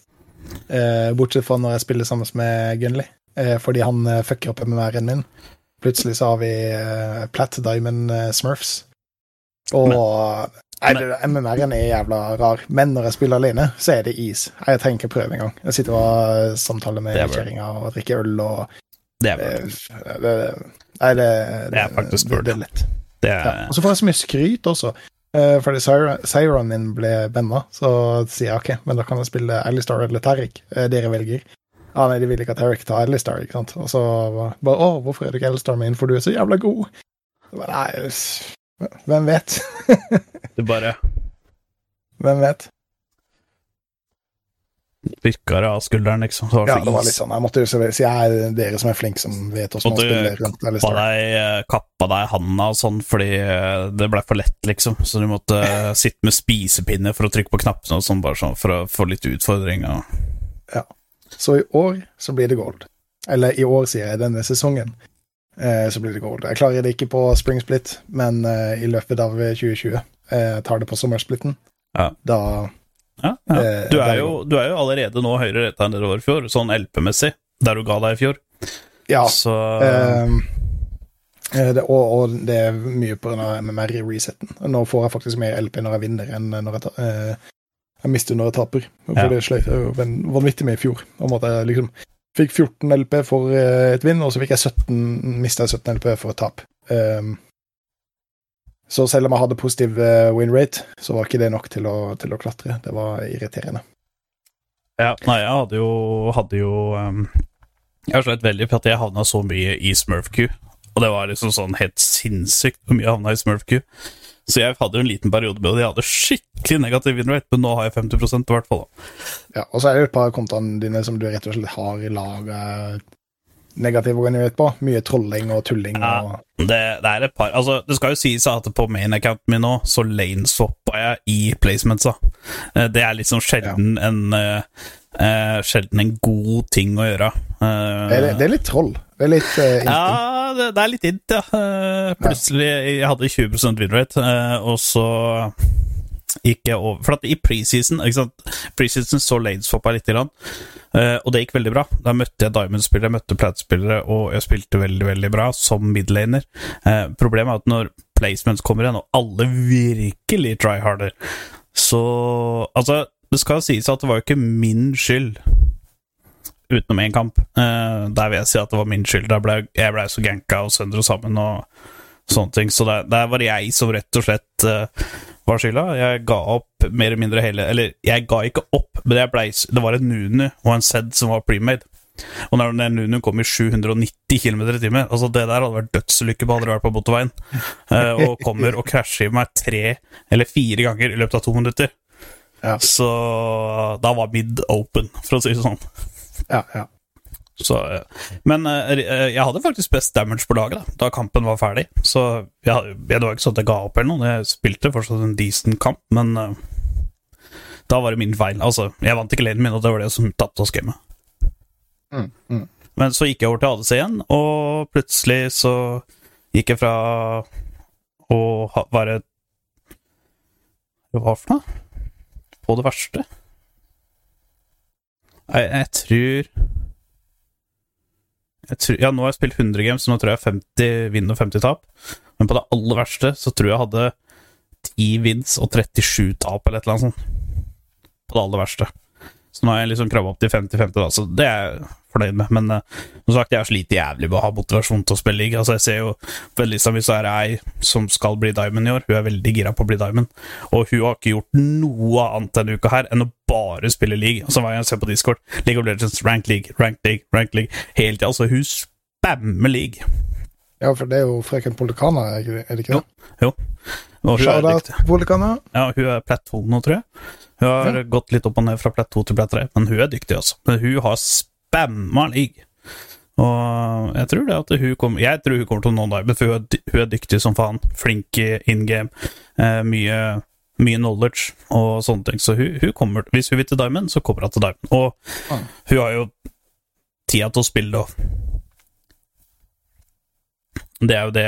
Eh, bortsett fra når jeg spiller sammen med Gunley, eh, fordi han uh, fucker opp MMR-en min. Plutselig så har vi uh, Platt Diamond uh, Smurfs. Og Nei, det- MMR-en er jævla rar, men når jeg spiller alene, så er det is. Jeg trenger ikke prøve engang. Jeg sitter og samtaler med Det er kjerringa og drikker øl og Det er, eh, bra. Nei, det, Det er faktisk det, bra. det er lett. det Ja. Og så får jeg så mye skryt også. Uh, fordi Syron min ble banna, så sier jeg ok, men da kan jeg spille Alistar eller Tariq. Uh, dere velger. Ja, nei, de vil ikke at Eric tar Elistar, ikke sant. Og så bare å, hvorfor er du ikke Alistar min, for du er så jævla god. Så bare, nei, hvem vet? det bare hvem vet? Virka det av skulderen, liksom. Det Ja, det var litt sånn. Jeg måtte jo så si jeg er dere som er flinke, som vet hvordan man spiller kappa deg, eh, kappa deg handa og sånn fordi eh, det ble for lett, liksom. Så du måtte eh, sitte med spisepinne for å trykke på knappene og sånn, bare sånn for å få litt utfordring. Og... Så i år så blir det gold. Eller i år, sier jeg, denne sesongen. Eh, så blir det gold. Jeg klarer det ikke på spring split, men eh, i løpet av 2020 eh, tar det på sommersplitten. Ja. Da Ja, ja. Eh, Du, er jo, du er jo allerede nå høyere retta enn det du var i fjor, sånn LP-messig, der du ga deg i fjor. Ja. Så eh, eh, det, og, og det er mye av MMR i resetten. Nå får jeg faktisk mer LP når jeg vinner, enn når jeg, tar, eh, jeg mister når jeg taper. For Ja. det sleit jeg jo vanvittig med i fjor. Om at jeg liksom fikk 14 LP for eh, et vinn, og så fikk jeg 17, mista jeg 17 LP for et tap. Um, så selv om jeg hadde positiv eh, win rate, så var ikke det nok til å, til å klatre. Det var irriterende. Ja, nei, jeg hadde jo, hadde jo um, Jeg slet veldig for at jeg havna så mye i Smurf-Q. Og det var liksom sånn helt sinnssykt hvor mye jeg havna i Smurf-Q. Så jeg hadde en liten periode med det. Jeg hadde skikkelig negativ winrate, men nå har jeg 50% i hvert fall. da. Ja, og så er det et par kontoene dine som du rett og slett har laga negativ gå inn på. Mye trolling og tulling Ja. og Det, det er et par Altså, det skal jo sies at på main-accounten min nå, så lane-swappa jeg i placementsa. Eh, Det er liksom sjelden en uh, Sjelden en god ting å gjøre. Uh, det, er, det er litt troll. Det er litt uh, instinkt. Ja, det, det er litt int, ja. Plutselig Jeg hadde 20 win rate, eh, og så gikk jeg over For at i preseason ikke sant? Preseason så laneswappa lite grann, og det gikk veldig bra. Da møtte jeg Diamond-spillere, jeg møtte Plat-spillere, og jeg spilte veldig, veldig bra som midlaner. Eh, problemet er at når placements kommer igjen, og alle virkelig try harder, så Altså, det skal sies at det var jo ikke min skyld utenom én kamp. Uh, der vil jeg si at det var min skyld. Ble, jeg ble så ganka og sønder og sammen og sånne ting. Så der, der var jeg som rett og slett eh, var skylda. Jeg ga opp mer eller mindre hele Eller, jeg ga ikke opp, men jeg blei det var en Nunu og en Zed som var premade. Og når den Nunu kom i 790 km i timen Altså Det der hadde vært dødsulykke på hadde det vært på motorveien. Eh, og kommer og krasjer i meg tre eller fire ganger i løpet av to minutter. Ja. Så da var mid open, for å si det sånn. Ja, ja. Så, eh, men eh, jeg hadde faktisk best damage på laget da, da kampen var ferdig. Så jeg, jeg, det var ikke sånn at jeg ga opp eller noe. Jeg spilte fortsatt en decent kamp, men uh, da var det min feil. Altså, jeg vant ikke lanen min, og det var det som tapte oss gamet. Mm, mm. Men så gikk jeg over til ADC igjen, og plutselig så gikk jeg fra å ha, være Hva for noe? På det verste? Jeg, jeg tror tror, Ja, nå har jeg spilt 100 games, så nå tror jeg 50 vinn og 50 tap. Men på det aller verste så tror jeg jeg hadde 10 vins og 37 tap, eller et eller annet sånt. På det aller verste. Så nå har jeg liksom krabba opp til 50-50, da, så det er jeg fornøyd med. Men uh, som sagt, jeg har slitt jævlig med å ha motivasjon til å spille league. Altså, jeg ser jo på lista mi så er det ei som skal bli Diamond i år. Hun er veldig gira på å bli Diamond, og hun har ikke gjort noe annet denne uka her enn å bare spille league. Altså, hver gang jeg ser på Discord, League of Legends, Rank League, Rank League, Rank League, hele tida. Altså, hun spammer league. Ja, for det er jo frøken Polikana, er det- ikke det Jo. jo. Og hun er Shout-out dyktig. Polikana. Ja, hun er plat 2 nå, tror jeg. Hun har gått litt opp og ned fra plett 2 til plett 3, men hun er dyktig, altså. Men hun har spamma league. Og jeg tror det at hun kommer Jeg tror hun kommer til å nå Diamond, for hun er, hun er dyktig som faen. Flink i in game. Eh, mye, mye knowledge og sånne ting. Så hun, hun kommer Hvis hun vil til Diamond, så kommer hun til Diamond. Og Ja. hun har jo tida til å spille òg. Det er jo det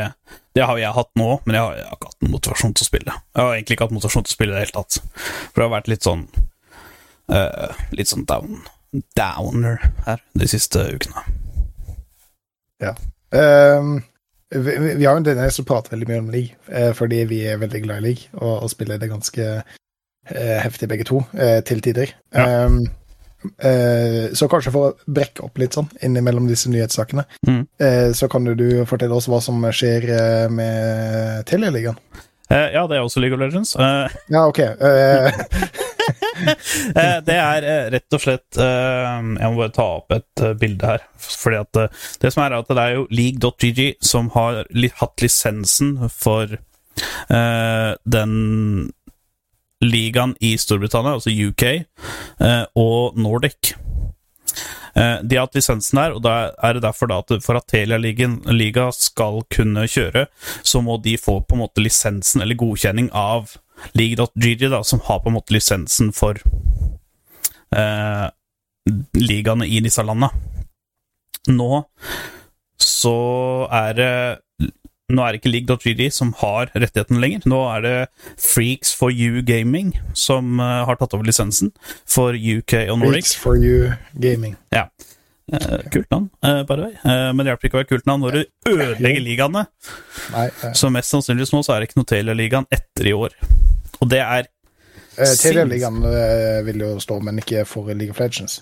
Det har jeg hatt nå, men jeg har, jeg har ikke hatt noen motivasjon til å spille. Jeg har egentlig ikke hatt motivasjon til å spille i det hele tatt. For det har vært litt sånn uh, Litt sånn down downer her de siste ukene. Ja. vi, vi vi har jo en tendens som prater prate veldig mye om league, uh, fordi vi er veldig glad i league, og, og spiller det ganske uh, heftig begge to, til tider. Ja. Eh, så kanskje for å brekke opp litt sånn innimellom disse nyhetssakene, Mm. eh, så kan du fortelle oss hva som skjer eh, med Telialigaen. Eh, ja, det er også League of Legends. Eh, Ja, OK. eh, eh, det er eh, rett og slett eh, Jeg må bare ta opp et eh, bilde her. Fordi at eh, Det som er, at det er jo league.gg som har hatt lisensen for eh, den ligaen i Storbritannia, altså UK, eh, og Nordic. Eh, De har hatt lisensen der, og da er det derfor da at for at Telia-ligaen liga skal kunne kjøre, så må de få på en måte lisensen eller godkjenning av League.gg, som har på en måte lisensen for eh, ligaene i disse landene. Nå så er det Nå er det ikke League.gg som har rettigheten lenger. Nå er det Freaks for you Gaming som eh, har tatt over lisensen for UK og Nordic. Freaks for you gaming. Ja. Eh, kult navn, uh, by the way. Eh, men det hjelper ikke å være kult navn når du ødelegger ligaene. Nei, eh, Så mest sannsynligvis nå så er det ikke noe Telia-ligaen etter i år. Og det er eh, Telialigaen eh, vil jo stå, men ikke for League of Legends.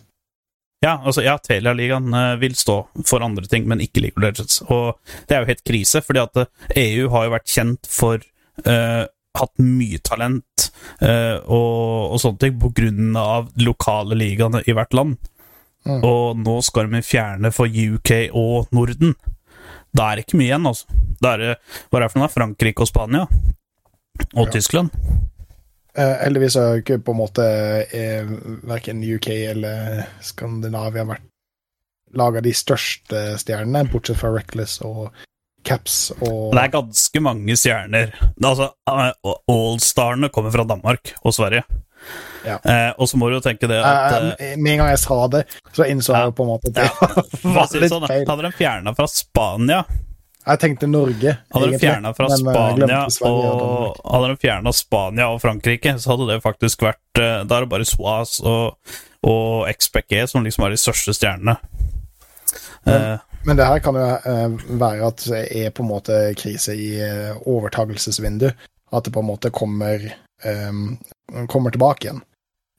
Ja, altså, ja, Telia-ligaen eh, vil stå for andre ting, men ikke League of Legends. Og det er jo helt krise, fordi at eh, EU har jo vært kjent for uh, hatt mye talent uh, og, og sånne ting på grunn av lokale ligaene i hvert land. Mm. Og nå skal de fjerne for UK og Norden. Da er det ikke mye igjen, altså. Da er det hva er det for noe? Frankrike og Spania. Og Ja. Tyskland. Eh, heldigvis har ikke på en måte eh, verken UK eller Skandinavia vært laga de største stjernene, bortsett fra Reckless og Caps og Det er ganske mange stjerner. Altså, Allstarene kommer fra Danmark og Sverige. Ja. Eh, og så må du jo tenke det at Eh, eh, Med en gang jeg sa det, så innså Ja. jeg jo på en måte at det ja. var litt sånn, feil. Hadde de fjerna fra Spania Jeg tenkte Norge, Hadde de fjerna fra eh, Spania og Hadde de fjerna Spania og Frankrike, så hadde det faktisk vært eh, Da er det bare Swaz og, og XPG som liksom er de største stjernene. Eh, Men det her kan jo være at det er på en måte krise i uh, overtagelsesvindu. At det på en måte kommer, um, kommer tilbake igjen.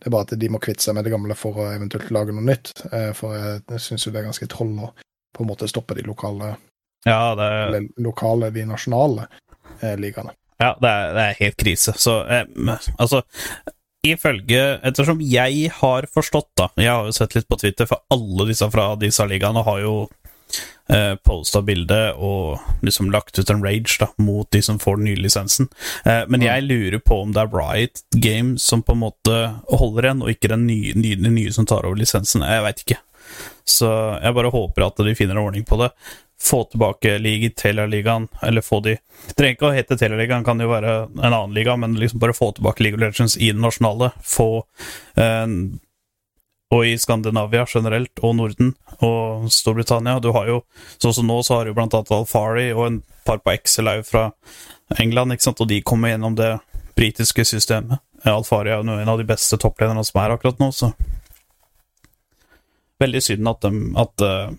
Det er bare at de må kvitte seg med det gamle for å eventuelt lage noe nytt. for jeg syns jo det er ganske troll å på en måte stoppe de lokale, ja, det, eller lokale de nasjonale eh, ligaene. ja det, er, det er helt krise. Så eh, altså Ifølge Ettersom jeg har forstått, da Jeg har jo sett litt på Twitter, for alle disse fra disse ligaene har jo eh, posta bilde og liksom lagt ut en rage da mot de som får den nye lisensen. Eh, men jeg lurer på om det er Riot Games som på en måte holder igjen, og ikke den nye, nye, nye som tar over lisensen. Jeg veit ikke. Så jeg bare håper at de finner en ordning på det. Få tilbake league, Telia-ligaen, eller få de Det trenger ikke å hete Telia-ligaen, kan jo være en annen liga, men liksom bare få tilbake League of Legends i den nasjonale. Få eh, og i Skandinavia generelt, og Norden og Storbritannia. Du har jo, sånn som nå, så har du blant annet Alfari og en par på Excel jo fra England, ikke sant, og de kommer gjennom det britiske systemet. Alfari er jo en av de beste topplederne som er akkurat nå, så Veldig synd at de at, eh,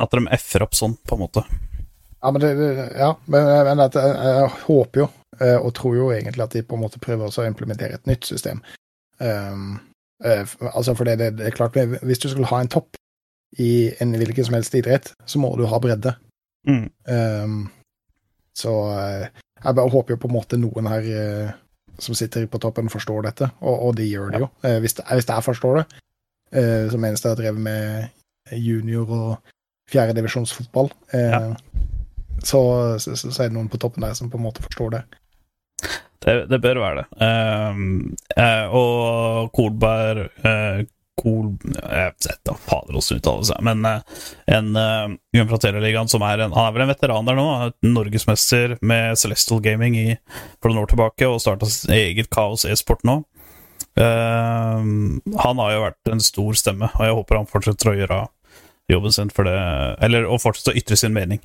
at de f-er opp sånn, på en måte. Ja, men, det, ja, men, men at, jeg, jeg håper jo, eh, og tror jo egentlig at de på en måte prøver å implementere et nytt system. Um, altså, for det, det, det er klart, hvis du skulle ha en topp i en hvilken som helst idrett, så må du ha bredde. Mm. Um, så eh, jeg bare håper jo på en måte noen her som sitter på toppen, forstår dette, og, og de gjør det jo. Hvis, hvis jeg forstår det, som eneste jeg har drevet med junior- og fjerdedivisjonsfotball, eh, Ja. så, så, så er det noen på toppen der som på en måte forstår det. Det, det bør være det. Eh, og Kolberg eh, Kol... Jeg vet da fader hvordan det uttales, men eh, en uh, fra Teleligaen som er en Han er vel en veteran der nå, norgesmester med Celestial Gaming i, for noen år tilbake, og starta sitt eget Kaos e-sport nå. Uh, han har jo vært en stor stemme, og jeg håper han fortsetter å gjøre jobben sin for det Eller å fortsette å ytre sin mening.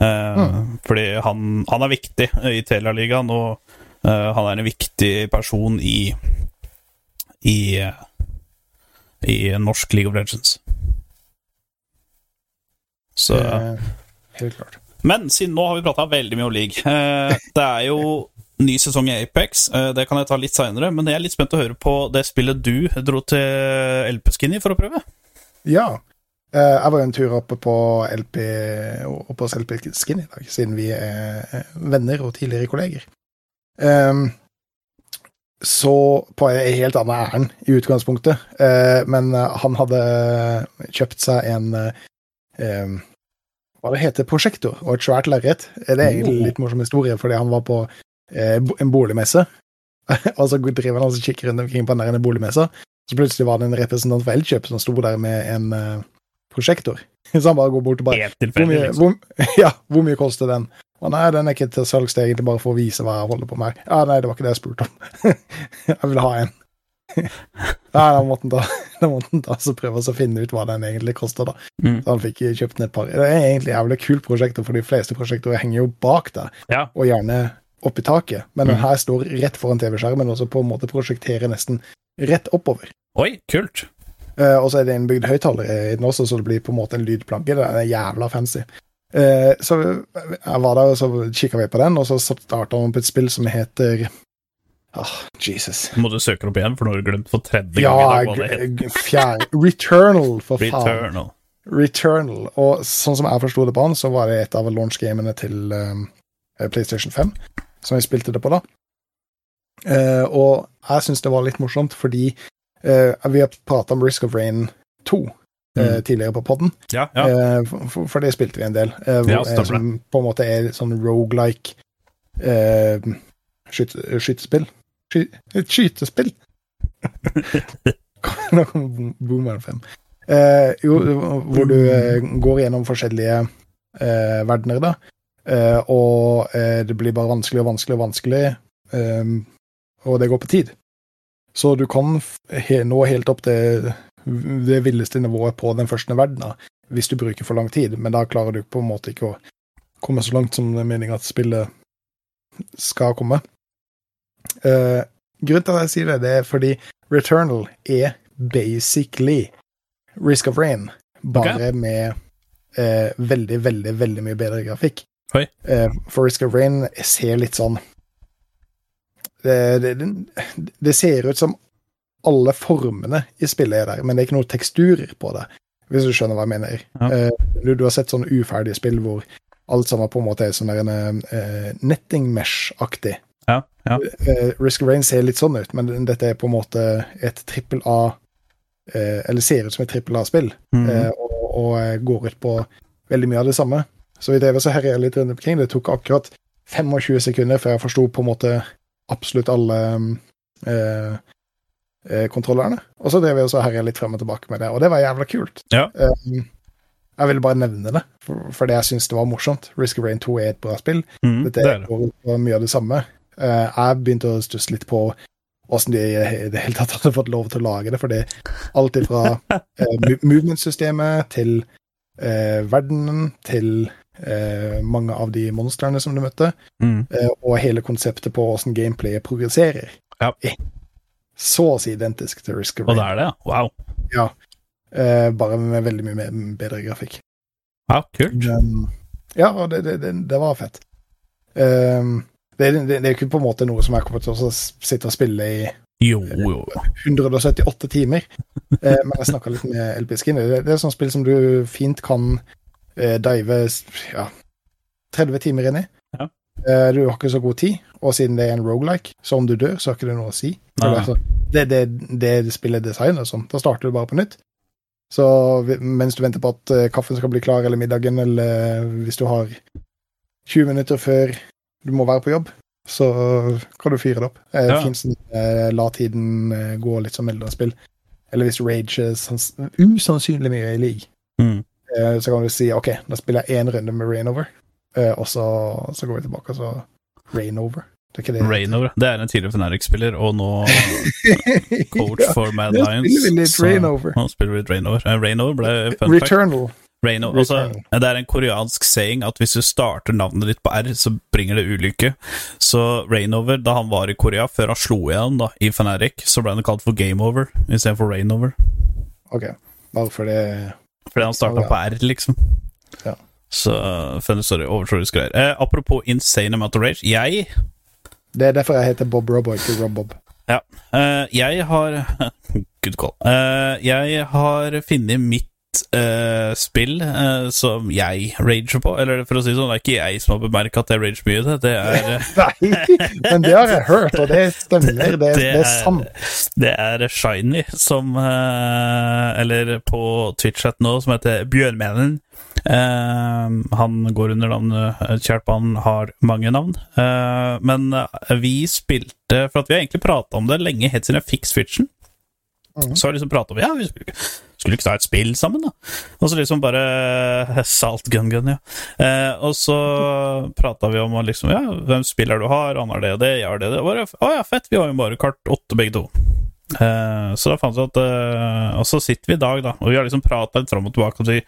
Eh, Fordi han, han er viktig i Telialigaen, og eh, han er en viktig person i i, i norsk League of Legends. Så helt klart. men siden nå har vi prata veldig mye om league. Eh, det er jo ny sesong i Apex. Eh, det kan jeg ta litt seinere, men jeg er litt spent å høre på det spillet du dro til LP-Skinny for å prøve. Ja. Eh, jeg var jo en tur oppe på LP oppe hos LP Skin i dag, siden vi er venner og tidligere kolleger. Um, så på en helt annen ærend i utgangspunktet, eh, men eh, han hadde kjøpt seg en eh, em, hva det heter, prosjektor og et svært lerret. Det er egentlig litt morsom historie, fordi han var på en boligmesse, og så driver han og kikker rundt omkring på den der boligmessa, så plutselig var det en representant for Elkjøp som sto der med en prosjektor. Så han bare går bort og bare hvor mye, liksom. hvor, ja, hvor mye koster den? Og nei, den er ikke til salgs, det er egentlig bare for å vise hva jeg holder på med. Ja, nei, det var ikke det jeg spurte om. jeg vil ha en. nei, da måtte han da, da måtte han da så prøve å finne ut hva den egentlig koster, da. Mm. Så han fikk kjøpt den et par. Det er egentlig jævlig kult prosjektor, for de fleste prosjektorer henger jo bak der, Ja. og gjerne oppi taket. Men den Mm. her står rett foran TV-skjermen, og så på en måte prosjekterer nesten rett oppover. Oi, kult. Eh, og så er det innbygd høyttaler i den også, så det blir på en måte en lydplanke. Det er jævla fancy. Uh, så jeg var der, og så kikka vi på den, og så starta vi på et spill som heter Oh, Jesus. Må du søke opp igjen, for nå har du glemt for tredje Ja, gang Ja, fjerde Returnal, for faen. Returnal. Returnal. Og sånn som jeg forsto det på han, så var det et av launch-gamene til um, PlayStation 5 som vi spilte det på da. Uh, og jeg syns det var litt morsomt, fordi eh, vi har prata om Risk of Rain 2 eh, Mm. tidligere på podden. Ja, ja. Eh, for, for det spilte vi en del. Eh, hvor, eh, som på en måte er sånn rogelike eh, skyt, skytespill. Sky, et skytespill! Boomer 5. Eh, jo, hvor du eh, går gjennom forskjellige eh, verdener, da. Eh, og eh, det blir bare vanskelig og vanskelig og vanskelig, eh, og det går på tid. Så du kan nå helt opp til det villeste nivået på den første verdenen hvis du bruker for lang tid, men da klarer du på en måte ikke å komme så langt som det er meningen at spillet skal komme. Eh, grunnen til at jeg sier det, det er fordi Returnal er basically Risk of Rain, bare med eh, veldig, veldig, veldig mye bedre grafikk. Eh, for Risk of Rain ser litt sånn det, det, ser ut som alle formene i spillet er der, men det er ikke noen teksturer på det, hvis du skjønner hva jeg mener. Ja. Eh, du, du har sett sånne uferdige spill hvor alt sammen på en måte er sånn der en uh, netting mesh-aktig. ja, ja. Uh, Risk of Rain ser litt sånn ut, men dette er på en måte et trippel A uh, Eller ser ut som et trippel A-spill, eh, og, og går ut på veldig mye av det samme. Så vi drev og herja litt rundt omkring. Det tok akkurat 25 sekunder før jeg forsto på en måte absolutt alle eh, eh, kontrollerne. Og så drev vi og herja litt frem og tilbake med det, og det var jævla kult. Ja. Eh, jeg ville bare nevne det, for, fordi jeg syns det var morsomt. Risk of Rain 2 er et bra spill. Mm, Dette det er det. Og mye av det samme. Eh, jeg begynte å stusse litt på åssen de i det hele tatt hadde fått lov til å lage det. fordi alt fra uh, movement-systemet til eh, verdenen til eh, mange av de monstrene som du møtte, mm. eh, og hele konseptet på åssen gameplayet progresserer. Ja. er Så å si identisk til Risk of Rain. Og det er det, ja. Wow. eh, bare med veldig mye mer, bedre grafikk. Ja, kult. Um, ja, og det, det, det, det var fett. Um, det, det, det er ikke på en måte noe som jeg kommer til å sitte og spille i Jo, jo. 178 timer. Eh, men jeg snakka litt med LP Skinner. Det, er et sånt spill som du fint kan eh, dive ja, 30 timer inn i. Ja. Eh, du har ikke så god tid, og siden det er en rogelike, så om du dør, så har ikke det noe å si. Det, er det, det, det, det spillet designer som. Da starter du bare på nytt. Så mens du venter på at eh, kaffen skal bli klar, eller middagen, eller hvis du har 20 minutter før du må være på jobb, så kan du fyre det opp. Eh, Ja. Sånn, eh, la tiden eh, gå litt som eldre spill. Eller hvis Rage er usannsynlig mye i league, Mm. Eh, så kan du si OK, da spiller jeg én runde med Rainover, eh, og så, så går vi tilbake, og så Rainover. Det er det Rainover. Det er en tidligere Fnatic-spiller, og nå coach ja, for Mad nå Lions. spiller vi litt Rainover. Nå spiller vi litt Rainover. Eh, Rainover ble fun fact. Returnal. Raino, altså, det er en koreansk saying at hvis du starter navnet ditt på R, så bringer det ulykke. Så Rainover, da han var i Korea, før han slo igjen da, i Fnatic, så ble han kalt for Game Over istedenfor Rainover. OK, bare fordi det Fordi han starta på R, liksom. Ja. Så funny story, overtroisk greier. Eh, apropos insane amount of rage. Jeg, Det er derfor jeg heter Bob Robbo, ikke Rob Bob. eh, jeg har Good call. Eh, jeg har funnet mitt eh, spill uh, som jeg rager på. Eller for å si det sånn, det er ikke jeg som har bemerka at jeg rager mye det. Det er eh, Nei, men det har jeg hørt, og det stemmer. Det, det er sant. Det er Shiny som uh, Eller på Twitch-chat nå, som heter Bjørnmenen. Han går under navnet Kjarpan har mange navn. Men vi spilte For at vi har egentlig prata om det lenge, helt siden jeg fikk Switchen. Mm. Så har vi liksom prata om Ja, vi skulle, skulle ikke ta et spill sammen, da? Og så liksom bare eh, Salt gun gun, ja. Eh, og så prata vi om liksom, ja, hvem spiller du har, han har det og det, jeg har det og det. Bare, Å ja, fett, vi har jo bare kart åtte begge to. Eh, så da fant vi at eh, Og så sitter vi i dag, da, og vi har liksom prata litt fram og tilbake og vi,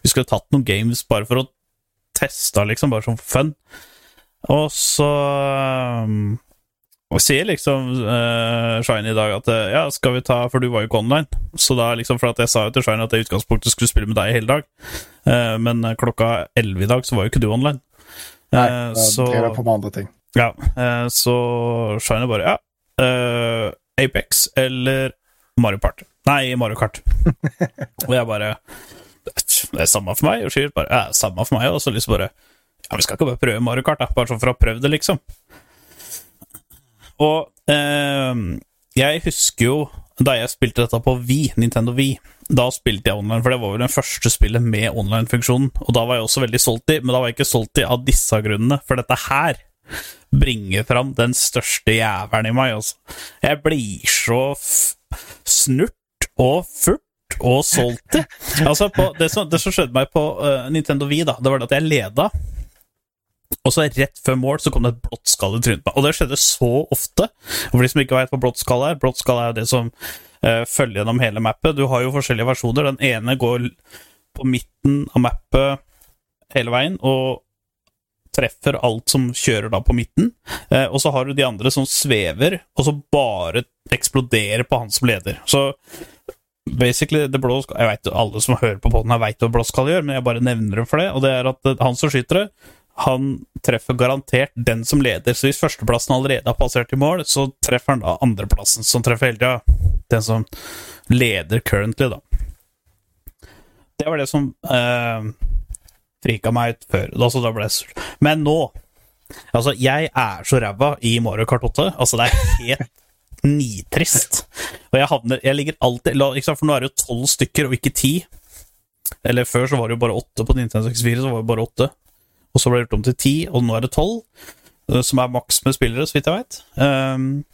vi skulle tatt noen games bare for å teste, liksom, bare som fun. Og så um, og sier liksom uh, Shine i dag at eh, ja, skal vi ta For du var jo ikke online. Så da liksom For at jeg sa jo til Shine at jeg i utgangspunktet skulle spille med deg hele dag. Uh, men klokka elleve i dag så var jo ikke du online. Nei, Eh, da så drev jeg på med andre ting. ja, så Shine bare Ja, uh, Apex eller Mario Party? Nei, Mario Kart. og jeg bare Det er samme for meg. Og Skyr bare Ja, samme for meg. Og så liksom bare Ja, vi skal ikke bare prøve Mario Kart, da. Bare sånn for å ha prøvd det, liksom. Og eh, jeg husker jo da jeg spilte dette på Wii, Nintendo Wii, da spilte jeg online, for det var vel den første spillet med online-funksjonen. Og da var jeg også veldig solgt i, men da var jeg ikke solgt i av disse grunnene, for dette her bringer fram den største jævelen i meg, altså. Jeg blir så snurt og furt og solgt i. Altså, på, det, som, det som skjedde meg på uh, Nintendo Wii, da, det var at jeg leda. Og så rett før mål så kom det et blått skall i trynet på meg. Og det skjedde så ofte. For de som ikke vet hva blått skall er Blått skall er jo det som uh, følger gjennom hele mappet. Du har jo forskjellige versjoner. Den ene går på midten av mappet hele veien og treffer alt som kjører da på midten. Uh, og så har du de andre som svever, og så bare eksploderer på han som leder. Så basically, det blå Jeg vet Alle som hører på podden her, veit hva blå skall gjør, men jeg bare nevner det for det. Og det er at eh, han som skyter det, han treffer garantert den som leder. Så hvis førsteplassen allerede har passert i mål, så treffer han da andreplassen, som treffer hele tida. Den som leder currently, da. Det var det som eh, frika meg ut før. Altså, da ble jeg. Men nå Altså, jeg er så ræva i Mario Kart 8. Altså, det er helt nitrist. Og jeg havner Jeg ligger alltid For nå er det jo tolv stykker, og ikke ti. Eller før så var det jo bare åtte på Nintendo 64, så var det bare åtte. Og så ble det gjort om til ti, og nå er det tolv. eh, Som er maks med spillere, så vidt jeg veit. Um,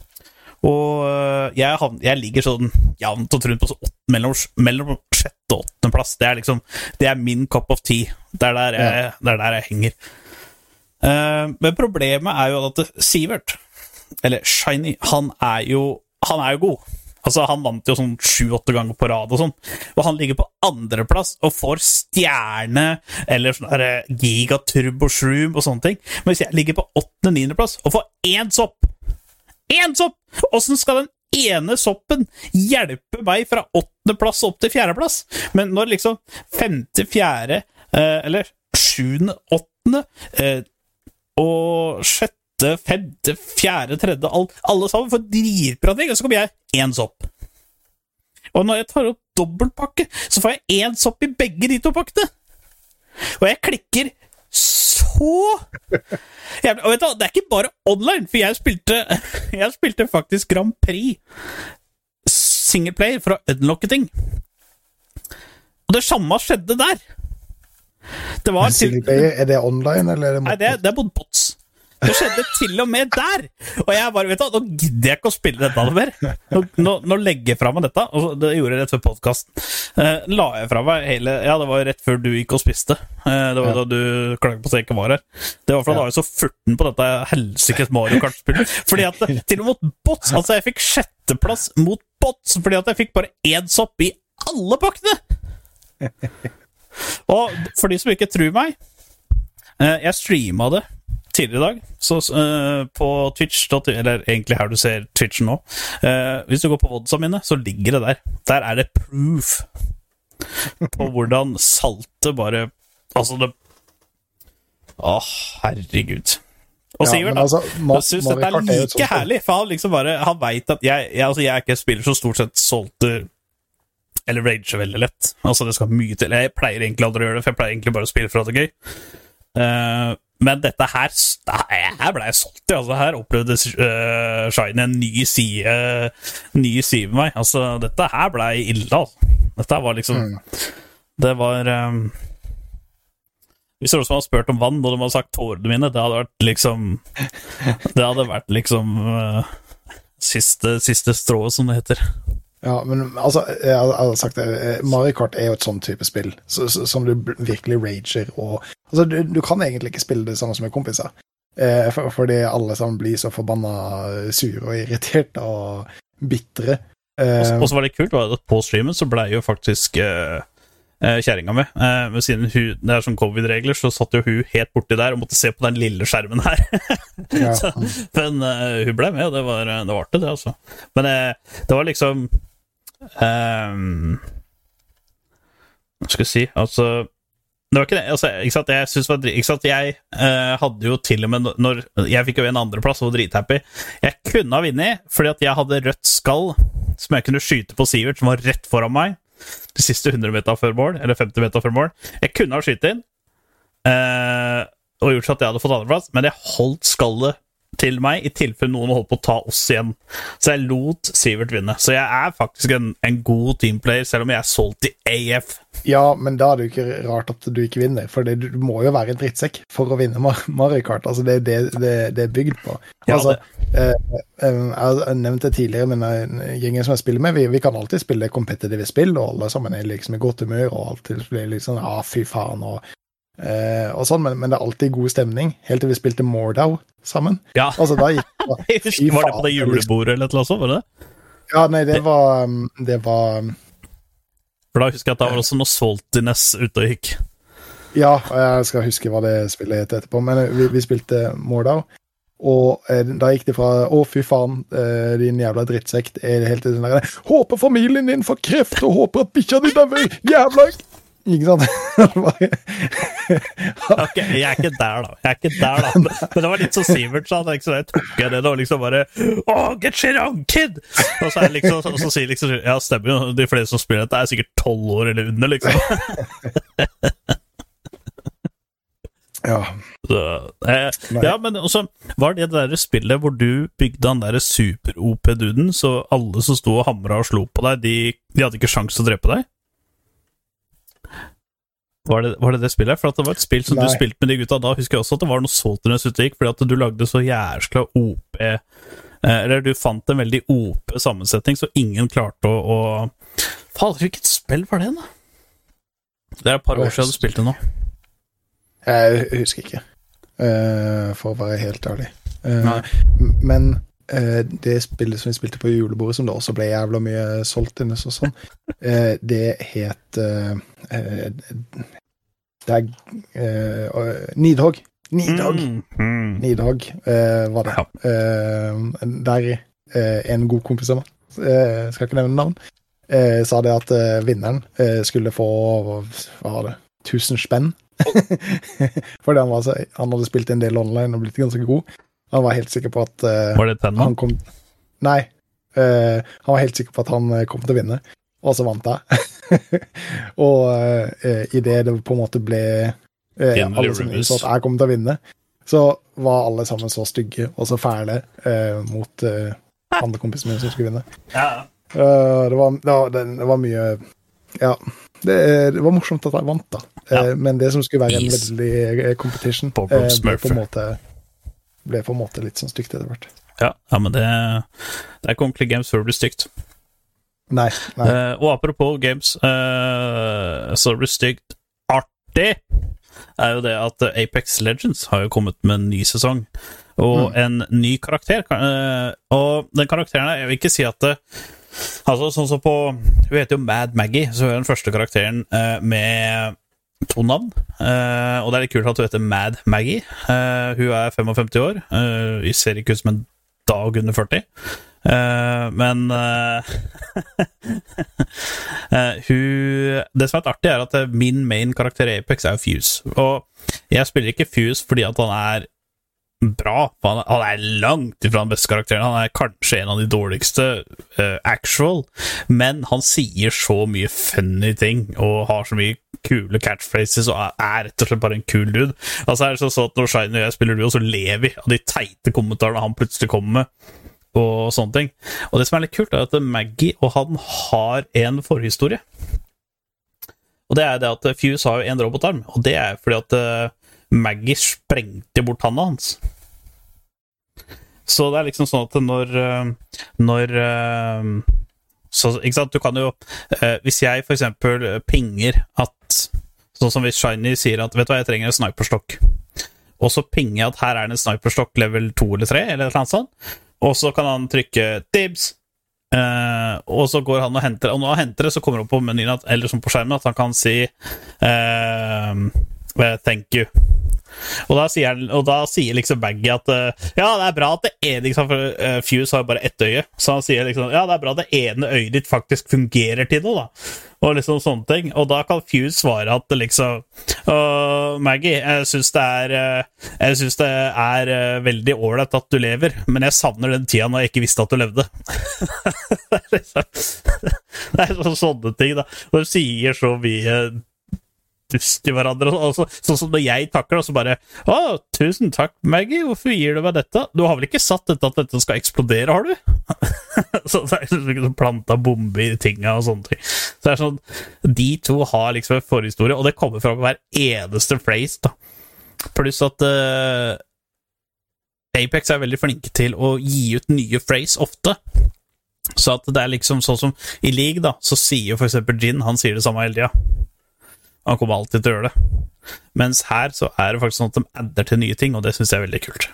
og øh, jeg, jeg ligger sånn jevnt og trunt på så åtte, mellom, mellom sjette og åttendeplass. Det er liksom Det er min cup of tea. Det er der jeg, det er der jeg henger. Uh, men problemet er jo at Sivert, eller Shiny, han er jo Han er jo god. Altså, Han vant jo sånn sju-åtte ganger på rad, og sånn Og han ligger på andreplass og får stjerne eller sånn der giga turbo shroom og sånne ting. Men hvis jeg ligger på åttende-niendeplass og får én sopp Én sopp! Åssen skal den ene soppen hjelpe meg fra åttendeplass opp til fjerdeplass? Men når liksom femte, fjerde, eh, eller sjuende, åttende eh, og sjette, femte, fjerde, tredje alt, Alle sammen får dritbra ting, og så kommer jeg én sopp. Og når jeg tar opp dobbeltpakke, så får jeg én sopp i begge de to pakkene! Og jeg klikker så jævlig Og vet du, det er ikke bare online, for jeg spilte, jeg spilte faktisk Grand Prix singleplayer for å unlocke ting. Og det samme skjedde der. Det var er det online, eller er det Nei, det, er- det er mot bots. Det skjedde til og med der! Og jeg bare, vet du, Nå gidder jeg ikke å spille dette mer. Nå, nå, nå legger jeg fra meg dette. Og det gjorde jeg rett før podkasten. Eh, la jeg fra meg hele Ja, det var rett før du gikk og spiste. Eh, det var Ja. da du klaget på at jeg ikke var her. Det var fordi Ja. da var jeg så furten på dette helsikes Mario Kart-spillet. Fordi at til og med mot bots Altså, jeg fikk sjetteplass mot bots fordi at jeg fikk bare én sopp i alle pakkene! Og for de som ikke tror meg eh, Jeg streama det tidligere i dag så, uh, på Twitch, eller egentlig her du ser Twitchen nå. uh, hvis du går på vodsa mine, så ligger det der. Der er det proof på hvordan saltet bare Altså, det Å, herregud. Og Ja, Sivert, da. altså, Jeg syns dette er like herlig, for han liksom bare Han veit at jeg, jeg, altså jeg er ikke en spiller som stort sett solgte eller rager veldig lett. Altså Det skal mye til. Jeg pleier egentlig aldri å gjøre det, for jeg pleier egentlig bare å spille for at det er gøy. Eh, men dette her Her ble jeg solgt. Altså, her opplevde uh, Shine en ny side Ny side med meg. Altså, dette her ble ille, altså. Dette var liksom Mm. Det var um, Hvis noen hadde spurt om vann, og de hadde sagt tårene mine, det hadde vært liksom Det hadde vært liksom uh, siste, siste strået, som det heter. Ja, men altså, jeg har, sagt det, eh, Mario Kart er jo et sånn type spill så, så, som du virkelig rager og Altså, du, du kan egentlig ikke spille det samme som med kompiser, eh, for, fordi alle sammen blir så forbanna sure og irriterte og bitre. Eh, Og så var det kult var at på streamen så blei jo faktisk eh, kjerringa mi. eh, Med siden hun, det er sånn covid-regler, så satt jo hun helt borti der og måtte se på den lille skjermen her. Så, men eh, hun ble med, og det var, det var artig, det, altså. Men eh, det var liksom ehm, Hva skal jeg si Altså det var ikke det. Altså, ikke sant? Jeg, synes var, ikke sant? jeg uh, hadde jo til og med når- Jeg fikk jo en andreplass og var drithappy. Jeg kunne ha vunnet fordi at jeg hadde rødt skall som jeg kunne skyte på Sivert, som var rett foran meg. De siste 100 meter før mål, eller 50 meter før mål. Jeg kunne ha skutt inn uh, og gjort så at jeg hadde fått andreplass, men jeg holdt skallet til meg i tilfelle noen holdt på å ta oss igjen. Så jeg lot Sivert vinne. Så jeg er faktisk en, en god teamplayer, selv om jeg er solgt i AF. ja, men da er det jo ikke rart at du ikke vinner, for det, du må jo være en drittsekk for å vinne Mar- Mario Kart. Altså, det er det det, det er bygd på. Ja, Altså, eh, eh, jeg nevnte tidligere, men eh, gjengen som jeg spiller med, vi, vi kan alltid spille kompetitive spill, og alle sammen er liksom i godt humør, og alltid blir liksom Ja, fy faen, og, eh, og sånn, men, men det er alltid god stemning, helt til vi spilte Mordau sammen. Ja, Altså, da gikk det husker, Var det på det julebordet eller noe sånt? Var det? det? Ja, nei, det var um, Det var um, For da husker jeg at da var også noe saltiness ute og gikk. Ja, jeg skal huske hva det spillet het etterpå, men eh, vi, vi spilte Mordau. Og eh, da gikk det fra 'Å, fy faen, eh, din jævla drittsekk' er det helt til sånn der 'Håper familien din får kreft, og håper at bikkja di dauer', jævla Ikke sant? Bare- Ok, jeg er ikke der, da. Jeg er ikke der, da. Men det var litt som Sivert sa. Liksom, jeg tok jeg det, var liksom bare Oh, get shit on, kid! Og så, liksom, så, så sier liksom Ja, stemmer jo. De fleste som spiller dette, er sikkert tolv år eller under, liksom. ja. Så, eh, ja, men også var det det der spillet hvor du bygde han derre super-OP-duden, så alle som sto og hamra og slo på deg, de, de hadde ikke sjans til å drepe deg? Var det, var det det spillet? For at det var et spill som du spilte med de gutta da, husker jeg også at det var noe Salterness ute det gikk, fordi at du lagde så jæskla OP eh, Eller du fant en veldig OP-sammensetning, så ingen klarte å, å Fader, hvilket spill var det, da? Det er et par år siden du spilte nå. Jeg husker ikke, eh, for å være helt ærlig. Eh, Nei. men det spillet som vi spilte på julebordet, som det også ble jævla mye solgt inne og sånn, eh, det het eh, eh, Det er Nidhogg. Nidhogg. Mm, mm. Nidhogg eh, var det. Eh, der eh, en god kompis av meg, eh, skal ikke nevne navn, eh, sa det at eh, vinneren eh, skulle få hva var det, 1000 spenn. Fordi han, var så, han hadde spilt en del online og blitt ganske god. Han var helt sikker på at uh, Var det Tenma? han kom Nei. Uh, han var helt sikker på at han eh, kom til å vinne, og så vant jeg. og uh, idet det på en måte ble uh, Alle som så innså at jeg kom til å vinne, så var alle sammen så stygge og så fæle uh, mot uh, andre kompisene mine som skulle vinne. Ja. Uh, det, var, det, var, det, var mye Ja. Det, det var morsomt at jeg vant, da. Ja. men det som skulle være en veldig competition, på en måte, ble på en måte litt sånn stygt etter hvert. Ja, ja, men det, det er ikke ordentlig games før det blir stygt. Nei. nei. Uh, og apropos games, uh, så det blir stygt artig, er jo det at Apex Legends har jo kommet med en ny sesong. Og en ny karakter. Uh, og den karakteren her, jeg vil ikke si at det Altså, sånn som på Hun heter jo Mad Maggie, så hun er den første karakteren med to navn. Uh, og det er litt kult at hun heter Mad Maggie. Uh, hun er 55 år. Uh, hun ser ikke ut som en dag under 40. Eh, men eh, eh, hun Det som er artig, er at eh, min main karakter i Apex er jo Fuse. Og jeg spiller ikke Fuse fordi at han er bra. Han han er langt ifra den beste karakteren. Han er kanskje en av de dårligste uh, actual, men han sier så mye funny ting og har så mye kule catchphrases og er, rett og slett bare en kul dude. Altså er det sånn at Når Shine og jeg spiller duo, så lever vi av de teite kommentarene han plutselig kommer med. Og sånne ting. Og det som er litt kult, er at Maggie og han har en forhistorie. Og det er det at Fuse har jo en robotarm, og det er fordi at eh, Maggie sprengte bort handa hans. Så det er liksom sånn at når eh, Når eh, så, Ikke sant, du kan jo eh, Hvis jeg eksempel pinger at Sånn som hvis Shiny sier at Vet du hva, jeg trenger en sniperstokk. Og så pinger jeg at her er det en sniperstokk level 2 eller 3, eller noe sånt. Og så kan han trykke dibs. Og så går han og henter Og når han henter det, så kommer det opp på menyen at, eller som på skjermen at han kan si eh, Thank you. Og da sier, og da sier liksom Baggy at eh, Ja, det er bra at det ene liksom, For uh, Fuse har bare ett øye, så han sier liksom Ja, det er bra at det ene øyet ditt faktisk fungerer til noe, da. Og liksom sånne ting. Og da kan Fuse svare at liksom «Åh, Maggie, jeg syns det er eh, Jeg synes det er veldig ålreit at du lever, men jeg savner den tida når jeg ikke visste at du levde. det er liksom Det er sånn- sånne ting, da. Og de sier så mye dust til hverandre. så- sånn som når jeg takker, og så bare 'Å, tusen takk, Maggie. Hvorfor gir du meg dette?' Du har vel ikke satt dette at dette skal eksplodere, har du? så det er liksom sånn planta bombe i tinga og sånne ting. Så det er sånn De to har liksom en forhistorie, og det kommer fra hver eneste phrase, da. Pluss at uh, Apex er veldig flinke til å gi ut nye phrase ofte. Så at det er liksom sånn som i league, da, så sier for eksempel Gin Han sier det samme hele tida. Han kommer alltid til å gjøre det. Mens her så er det faktisk sånn at de adder til nye ting, og det syns jeg er veldig kult.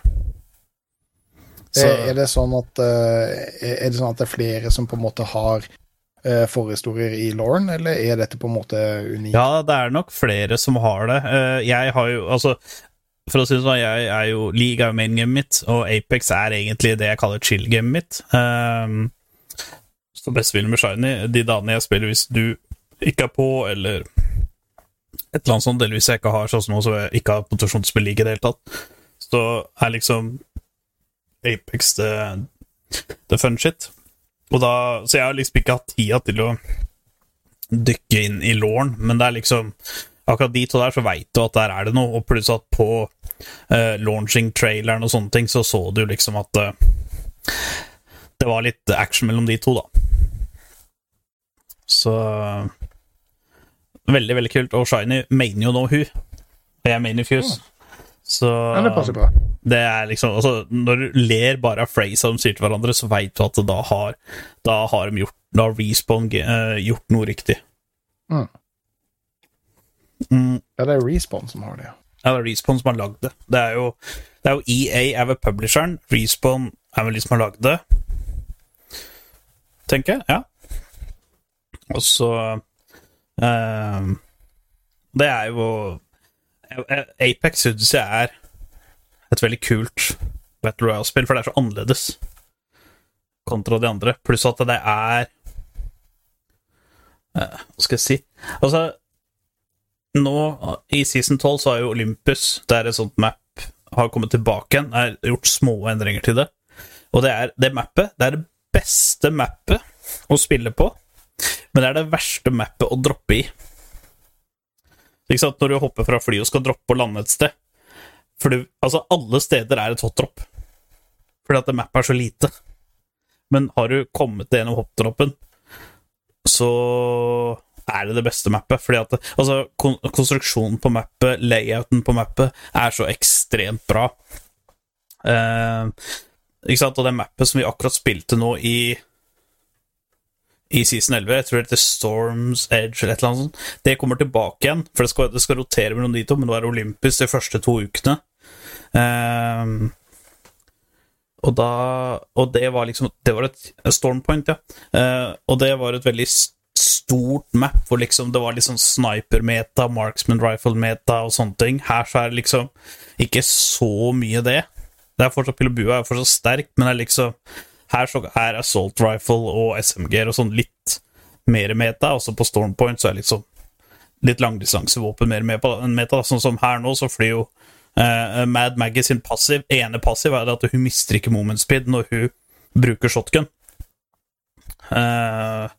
Så, Er det sånn at eh, Er det sånn at det er flere som på en måte har eh, forhistorier i Lauren, eller er dette på en måte unikt? ja, det er nok flere som har det. Eh, Jeg har jo Altså, for å si det sånn, jeg er jo League er jo main gamet mitt, og Apex er egentlig det jeg kaller chill gamet mitt. Um, så bestevinnen med Shiny, de dagene jeg spiller hvis du ikke er på, eller et sånt, eller hvis jeg ikke har sånn som nå, så jeg ikke har motivasjon til å spille league i det hele tatt, så er liksom Apex det, det fun shit. Og da, så jeg har liksom ikke hatt tida til å dykke inn i lauren, men det er liksom Akkurat de to der, så veit du at der er det noe, og pluss at på uh, launching-traileren og sånne ting, så så du liksom at uh, det var litt action mellom de to, da. Så Veldig, veldig kult. Og Shiny mener jo nå hun. Og jeg mener Fuse. Så Ja, det passer bra. det er liksom altså, Når du ler bare av phrase de sier til hverandre, så veit du at da har, da har de gjort Da har Respawn uh, gjort noe riktig. Mm. Mm, Ja, det er Respawn som har det. ja. ja, det er Respawn som har lagd det. Det er jo, det er jo EA er vel publisheren. Respawn er vel de som har lagd det. Tenker jeg. Ja. Og så eh, Det er jo Apex syns jeg er et veldig kult Battle Royale-spill, for det er så annerledes kontra de andre. Pluss at det er uh, Hva skal jeg si Altså, nå i season 12 så har jo Olympus Det er et sånt map har kommet tilbake igjen. Er gjort små endringer til det. Og det er det mappet. Det er det beste mappet å spille på, men det er det verste mappet å droppe i. Ikke sant? Når du hopper fra fly og skal droppe og lande et sted. For du, altså, alle steder er et hotdrop. Fordi at mappet er så lite. Men har du kommet deg gjennom hoppdroppen, så er det det beste mappet. Fordi at altså, kon konstruksjonen på mappet, layouten på mappet, er så ekstremt bra. Eh, ikke sant? Og det mappet som vi akkurat spilte nå i i season 11, jeg tror det heter Storms Edge eller et eller annet sånt, det kommer tilbake igjen. For det skal, det skal rotere mellom de to, men nå er det Olympus de første to ukene. Um, og da Og det var liksom Det var et Stormpoint, ja. Uh, og det var et veldig stort map hvor liksom det var liksom sniper-meta, marksman rifle-meta og sånne ting. Her så er det liksom ikke så mye det. Det er fortsatt Pilobua er fortsatt sterk, men det er liksom her så er assault rifle og SMG-er og sånn litt mer meta. Også på Stormpoint så er liksom litt langdistansevåpen mer meta. Sånn som her nå, så flyr jo uh, Mad sin passiv ene passiv er at hun mister ikke moment speed når hun bruker shotgun. Uh,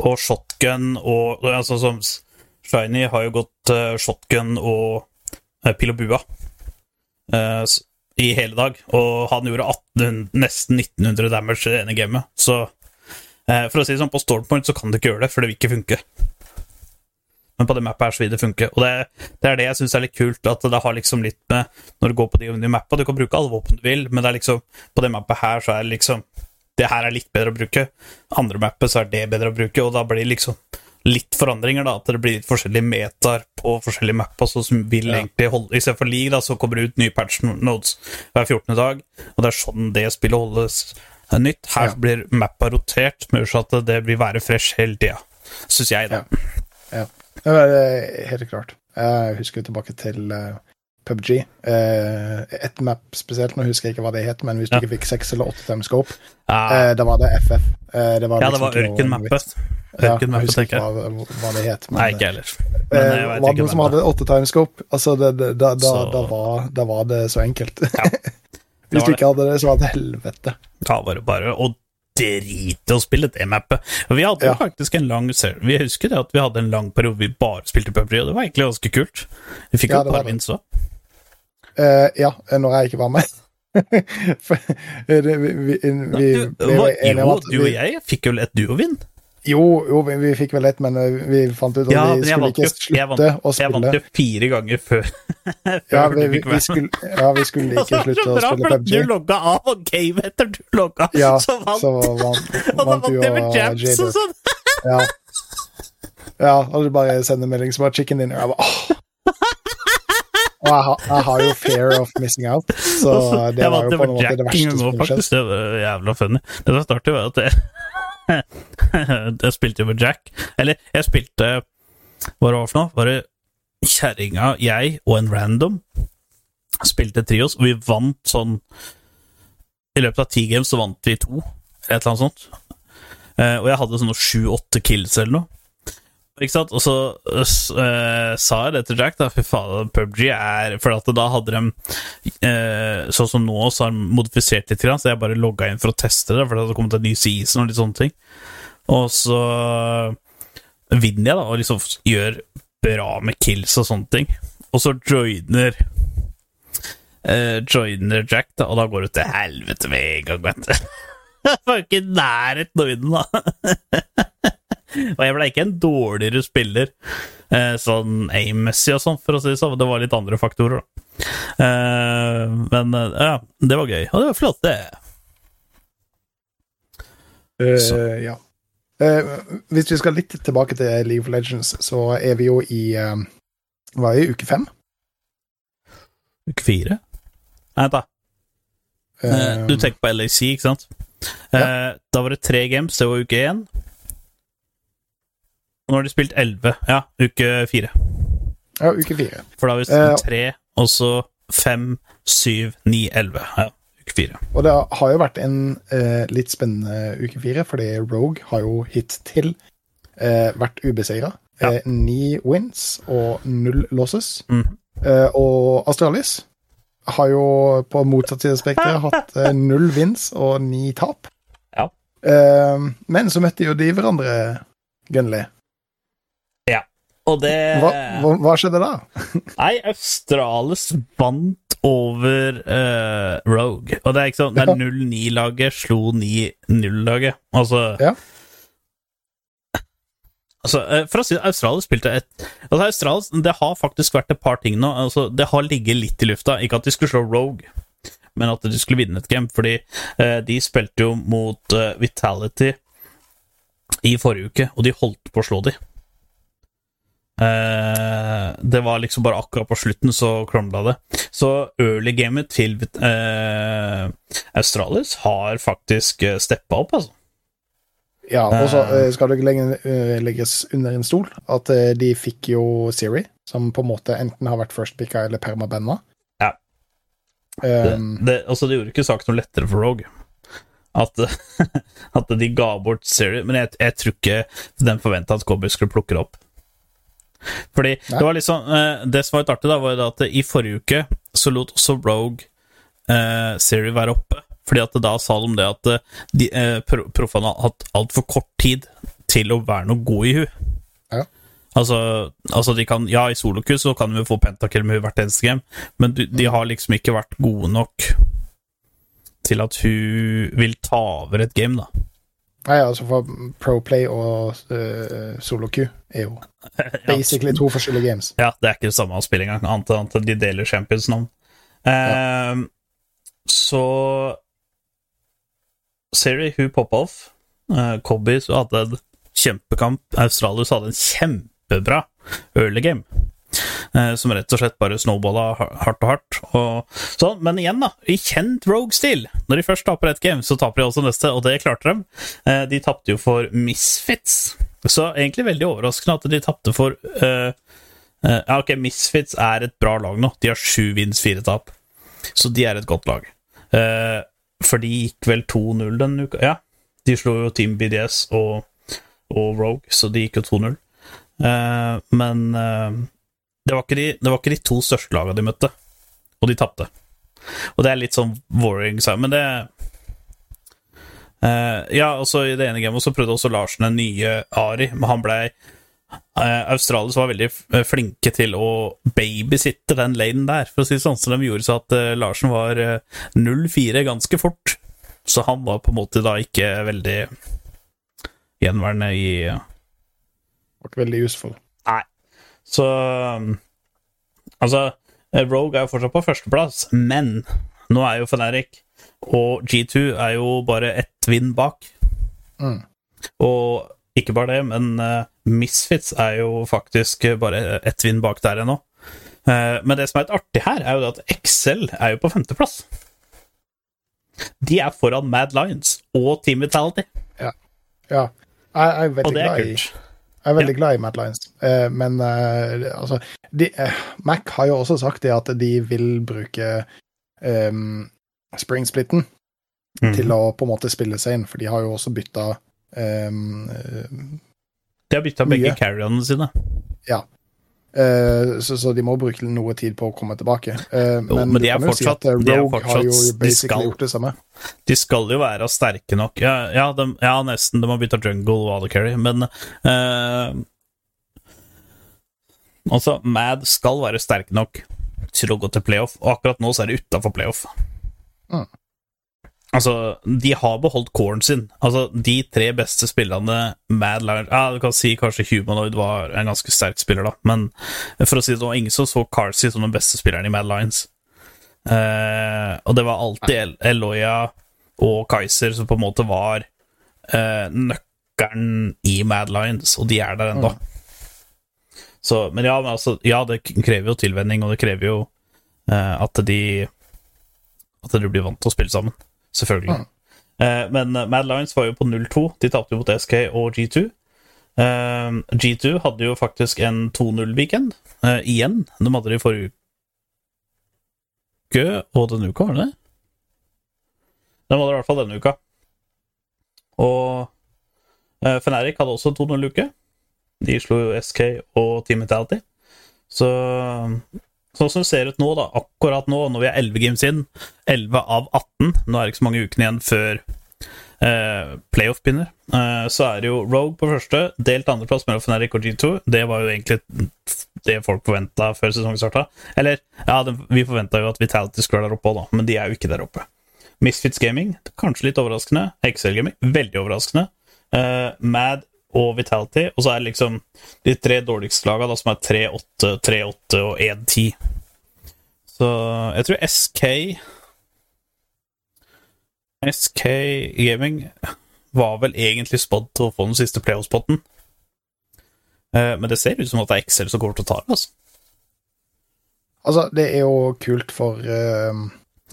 og shotgun og altså som Shiny har jo gått uh, shotgun og pil og bua i hele dag, og han gjorde 1800, nesten 1900 damage i det ene gamet. Så eh, for å si det sånn, på Stormpoint så kan du ikke gjøre det, for det vil ikke funke. Men på det mappet her så vil det funke. Og det, det er det jeg syns er litt kult, at det har liksom litt med Når du går på de nye mappa, du kan bruke alle våpen du vil, men det er liksom på det mappet her så er det liksom Det her er litt bedre å bruke. Andre mappet så er det bedre å bruke, og da blir liksom litt forandringer, da. At det blir forskjellige metaer på forskjellige mapper altså, som vil Ja. egentlig holde Istedenfor League, da, så kommer det ut nye patch nodes hver 14. dag, og det er sånn det spillet holdes nytt. Her Ja. blir mappa rotert, med at det vil være fresh hele tida. Syns jeg, da. Ja. Ja, helt klart. Jeg husker tilbake til eh, PubG. Uh, et map spesielt, nå husker jeg ikke hva det het, men hvis du Ja. ikke fikk seks eller åtte timescope, Ja, uh, da var det FF. Eh, det var ja, det liksom var ørkenmappet. Ørken Ja, jeg husker ikke hva, hva det het. Nei, ikke heller. Men Eh, jeg vet var det noen som hadde åtte timescope? Altså, det, det, da, da, da, var, da var det så enkelt. Ja, Hvis du ikke hadde det, så var det helvete. Da var det bare å drite å spille det mappet. Vi hadde Ja. faktisk en lang. Vi husker det at vi hadde en lang periode vi bare spilte PubG, og det var egentlig ganske kult. Vi fikk Ja, et par vins òg. Eh, ja, når jeg ikke var med. For, eh, det, vi, vi, vi ble jo enige om Jo, du og jeg fikk jo et duovinn. Jo, jo vi, vi fikk vel ett, men eh, vi fant ut at Ja, vi skulle ikke jo jeg vant, slutte å jeg vant spille. jo fire ganger før, før Ja, vi, vi, vi skulle, ja, vi skulle ikke slutte å spille PUBG at du logga av, og game etter du logga, Ja, så vant så vant, vant vant du og Jader. Ja. ja, og du bare sender melding som bare chicken dinner. Jeg bare, åh. Og jeg, har- jeg har jo fear of missing out, så det var jo på en måte det verste som kunne skjedd. Det var jævla funny. Det som startet, var at jeg, jeg spilte jo med Jack. Eller, jeg spilte Hva det for noe? Var det kjerringa, jeg og en random spilte trios, og vi vant sånn I løpet av ti games så vant vi to, et eller annet sånt. Eh, og jeg hadde sånn sju-åtte kills eller noe. Ikke sant? Og så uh, sa jeg det til Jack, da. Fy faen, PubG er For at da hadde de uh, Sånn som nå, så har de modifisert litt, så jeg bare logga inn for å teste det, for det hadde kommet en ny season og litt sånne ting. Og så vinner jeg, da, og liksom gjør bra med kills og sånne ting. Og så joiner uh, Joiner Jack, da, og da går det til helvete med en gang, vet du. Jeg var ikke i nærheten av å vinne, da. Og jeg ble ikke en dårligere spiller eh, sånn aim-messig og sånn, for å si det sånn. Det var litt andre faktorer, da. Eh, men eh, ja, det var gøy. Og det var flott, det. Så. ja. Uh, hvis vi skal litt tilbake til League of Legends, så er vi jo i uh, Hva er det, uke fem? Uke fire? Nei, vent, da. Uh, du tenker på LAC, ikke sant? Ja. Da var det tre games, det var uke én. Og nå har de spilt elleve. Ja, uke fire. Ja, uke fire. For da har vi spilt tre, og så fem, syv, ni, elleve. Ja, uke fire. Og det har jo vært en eh, litt spennende uke fire, fordi Rogue har jo hittil uh, vært ubeseira. Ja. ni wins og null losses. Mm. Eh, og Astralis har jo på motsatt side av spekteret hatt eh, null wins og ni tap. Ja. Eh, men så møtte jo de hverandre, Gunnli. Og det Hva, hva, skjedde da? Nei, Australis vant over uh, Rogue. Og det er ikke sånn Det er 0-9-laget slo 9-0-laget. Altså Ja. Altså, eh, for å si det, Australia spilte et altså Australis, Det har faktisk vært et par ting nå. Altså, det har ligget litt i lufta. Ikke at de skulle slå Rogue, men at de skulle vinne et game. Fordi eh, de spilte jo mot eh, Vitality i forrige uke, og de holdt på å slå de. Eh, det var liksom bare akkurat på slutten så krangla det. Så early gamet til eh, Australis har faktisk uh, steppa opp, altså. Ja, og så eh, skal det ikke eh, legges under en stol at eh, de fikk jo Siri, som på en måte enten har vært first-picka eller permabanna. Ja. Det, Um, det, altså, det gjorde ikke saken noe lettere for Rogue. At, at de ga bort Siri. Men jeg, jeg tror ikke den forventa at Cobby skulle plukke det opp. Fordi Nei. det var liksom eh, Det som var litt artig, da, var at i forrige uke så lot også Rogue eh, Siri være oppe. Fordi at da sa de det at eh, de, eh, proffene har hatt altfor kort tid til å være noe god i hu. Ja. Altså, altså de kan, Ja, i soloku så kan de jo få pentakill med hvert eneste game, men de, de har liksom ikke vært gode nok til at hun vil ta over et game, da. Nei, altså for Proplay og uh, Solo-Q er jo basically to forskjellige games. Ja, det er ikke det samme å engang, annet enn at de deler Champions-navn. Eh, Så Siri, hun poppa off. Uh, Cobby hadde en kjempekamp. Australius hadde en kjempebra early game. Eh, som rett og slett bare snowballa hardt og hardt. Og sånn. Men igjen, da, i kjent Rogue-stil. Når de først taper ett game, så taper de også neste, og det klarte de. Eh, de tapte jo for Misfits. Så egentlig veldig overraskende at de tapte for uh, uh, ok, Misfits er et bra lag nå. De har sju vins, fire tap. Så de er et godt lag. Uh, for de gikk vel 2-0 denne uka. Ja, de slo jo Team BDS og, og Rogue, så de gikk jo 2-0. Eh, men det, var ikke de, det var ikke de to største lagene de møtte, og de tapte. Og det er litt sånn worrying, sa men det uh, Ja, også i det ene gamet så prøvde også Larsen en nye Ari, men han blei Uh, Australis var veldig eh, flinke til å babysitte den lanen der, for å si det sånn. Så de gjorde så at uh, Larsen var uh, 0-4 ganske fort. Så han var på en måte da ikke veldig gjenværende i Ble veldig useful. Så um, Altså, eh, Rogue er jo fortsatt på førsteplass, men nå er jo Feneric og G2 er jo bare ett vind bak. Mm. Og ikke bare det, men uh, Misfits er jo faktisk bare ett vind bak der ennå. Uh, men det som er litt artig her, er jo at Excel er jo på femteplass. De er foran Mad Lions og Team Vitality, Ja. Jeg, jeg er og det er kult. Jeg er veldig glad i Matt Lines eh, men eh, altså de, eh, Mac har jo også sagt det at de vil bruke um, Spring-splitten Mhm. til å på en måte spille seg inn, for de har jo også bytta um, De har bytta begge carrierne sine. sine. Eh, så, så de må bruke noe tid på å komme tilbake. Uh, Jo, men, men de er fortsatt, si fortsatt- eh, de er Rogue har jo fortsatt- de skal- gjort det samme. De skal jo være sterke nok. Ja, ja, de, ja nesten. De har bytta jungle og AD Carry, men uh, Altså, Mad skal være sterke nok til å gå til playoff, og akkurat nå så er de utafor playoff. Mm. Altså, de har beholdt coren sin. Altså, de tre beste spillerne Mad Lion Ja, du kan si kanskje Humanoid var en ganske sterk spiller, da, men for å si det sånn, ingen som så Carsey som den beste spilleren i Mad Lions. Eh, og det var alltid El Eloya og Kaiser som på en måte var eh, nøkkelen i Mad Lions, og de er der ennå. Så, men ja, men altså, ja, det krever jo tilvenning, og det krever jo eh, at de At de blir vant til å spille sammen. Selvfølgelig. Mm. Eh, men eh, Mad Lions var jo på 0-2. De tapte jo mot SK og G2. Eh, G2 hadde jo faktisk en 2-0-weekend eh, igjen. De hadde det i forrige uke og denne uka, var det det? De hadde det i hvert fall denne uka. Og Fnatic hadde også 2-0-uke. De slo jo SK og Team Mentality. Så sånn som det ser ut nå, da, akkurat nå, når vi er 11 games inn, 11 av 18 Nå er det ikke så mange ukene igjen før eh, playoff begynner. Eh, så er det jo Rogue på første, delt andreplass mellom Fnatic og G2. Det var jo egentlig det folk forventa før sesongen starta. Eller, ja, det, vi forventa jo at Vitality skulle være der oppe da, men de er jo ikke der oppe. Misfits Gaming, kanskje litt overraskende. XL Gaming, veldig overraskende. Eh, Mad og Vitality, og så er det liksom de tre dårligste laga, som er 3-8, 3-8 og 1-10. Så jeg tror SK SK Gaming var vel egentlig spådd til å få den siste playoff-spotten. Eh, Men det ser ut som at det er Excel som kommer til å ta det. altså. Altså, det er jo kult for uh,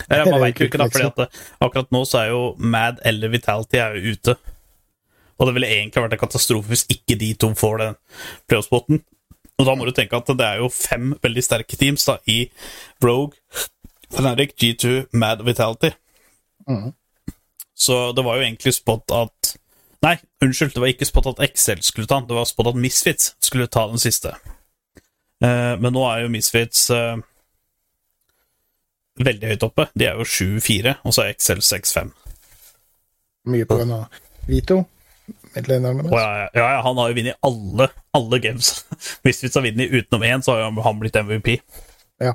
Ja, man veit jo ikke, da, for fordi at det, akkurat nå så er jo Mad eller Vitality er jo ute. Og det ville egentlig vært en katastrofe hvis ikke de to får den playoff-spotten. Og da må du tenke at det er jo fem veldig sterke teams da, i Rogue, Fnatic, G2, Mad Vitality. Mm. Så det var jo egentlig spådd at Nei, unnskyld, det var ikke spådd at Excel skulle ta den, det var spådd at Misfits skulle ta den siste. Eh, men nå er jo Misfits eh, veldig høyt oppe. De er jo 7-4, og så er Excel 6-5. mye på grunn av Vito. Midtlineren Oh, ja, ja, ja, han har jo vunnet alle, alle games. Hvis vi har vunnet utenom én, så har han blitt MVP. Ja.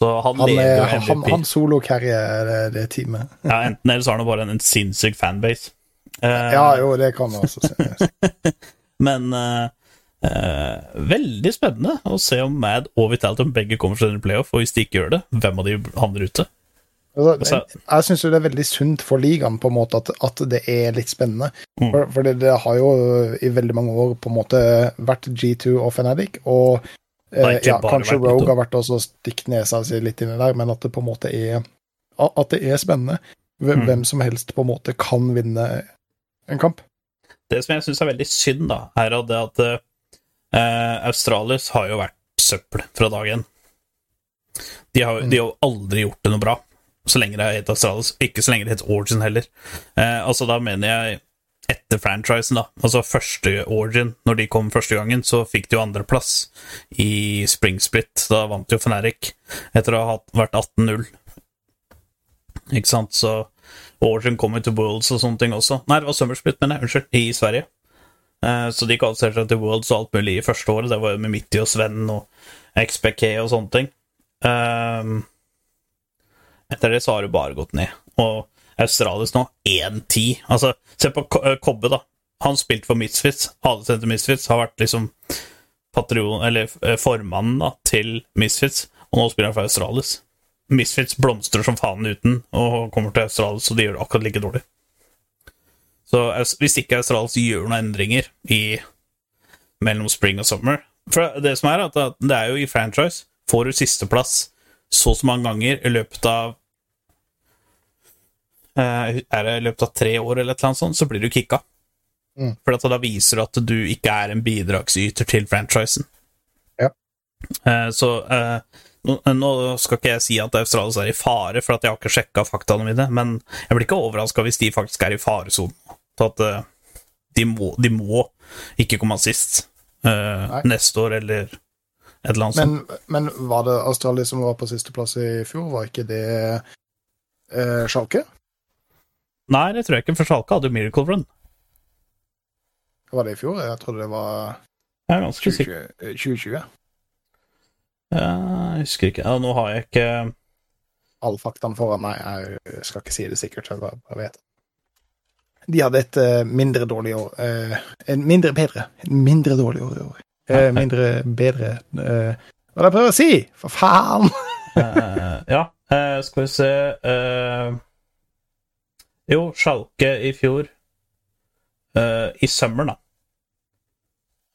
Så han, Han, leder er, jo han, MVP. han solo-carrier det, det teamet. Ja, enten eller så har han bare en, en sinnssyk fanbase. Uh, Ja, jo, det kan man også si. Men uh, eh, veldig spennende å se om Mad og Vitality om begge kommer til denne playoff, og hvis de ikke gjør det, hvem av de havner ute? Altså, jeg syns det er veldig sunt for ligaen på en måte at, at det er litt spennende. Mm. For, for det, det har jo i veldig mange år på en måte vært G2 og Fnatic, og eh, ja, kanskje Rogue har vært også stikk nesa si litt inni der, men at det på en måte er at det er spennende. Hvem Mm. som helst på en måte kan vinne en kamp. Det som jeg syns er veldig synd, da, er at at eh, Australis har jo vært søppel fra dag én. De har, de har jo aldri gjort det noe bra, så lenge det heter Astralis, Ikke så lenge det het Origin heller. Eh, altså, da mener jeg etter franchisen, da. Altså første Origin, når de kom første gangen, så fikk de jo andreplass i Spring Split. Da vant jo Fnatic etter å ha vært 18-0. Ikke sant, så Origin kom jo til Worlds og sånne ting også. Nei, det var Summer Split, mener jeg. Unnskyld. I Sverige. Eh, Så de kvalifiserte seg til Worlds og alt mulig i første året. Det var jo med Mitty og Sven og XPK og sånne ting. Ehm, Etter det så har det bare gått ned. Og Australis nå 1-10. Altså, se på eh, Kobbe, da. Han spilte for Misfits. Alle sendte Misfits. Har vært liksom patrion, eller eh, formannen da, til Misfits, og nå spiller han for Australis. Misfits blomstrer som faen uten, og kommer til Australis, og de gjør det akkurat like dårlig. Så hvis ikke Australis gjør noen endringer i mellom spring og summer For det som er, at det er jo i franchise Får du sisteplass så og så mange ganger i løpet av Er det i løpet av tre år eller et eller annet sånt, så blir du kicka. Mm. For da viser du at du ikke er en bidragsyter til franchisen. Ja. Eh, Så eh, nå, skal ikke jeg si at Australis er i fare, for jeg har ikke sjekka faktaene mine, men jeg blir ikke overraska hvis de faktisk er i faresonen. Så at eh, de, må, de må ikke komme sist eh, Nei. neste år, eller et eller annet sånt. Men, men var det Australia som var på sisteplass i fjor? Var ikke det eh, Schalke? Nei, det tror jeg ikke, for Schalke hadde jo Miracle Run. Var det i fjor? Jeg trodde det var Jeg er ganske sikker. 2020. eh, 2020. Ja, Jeg husker ikke. Nå har jeg ikke All faktaen foran meg. Jeg skal ikke si det sikkert. Jeg bare, vet. De hadde et eh, mindre dårlig år. eh, en mindre bedre. En mindre dårlig år i år. Eh, mindre bedre Hva er det jeg prøver å si? For faen! Eh, Ja, eh, skal vi se eh, Jo, Schalke i fjor Uh, I summer, da.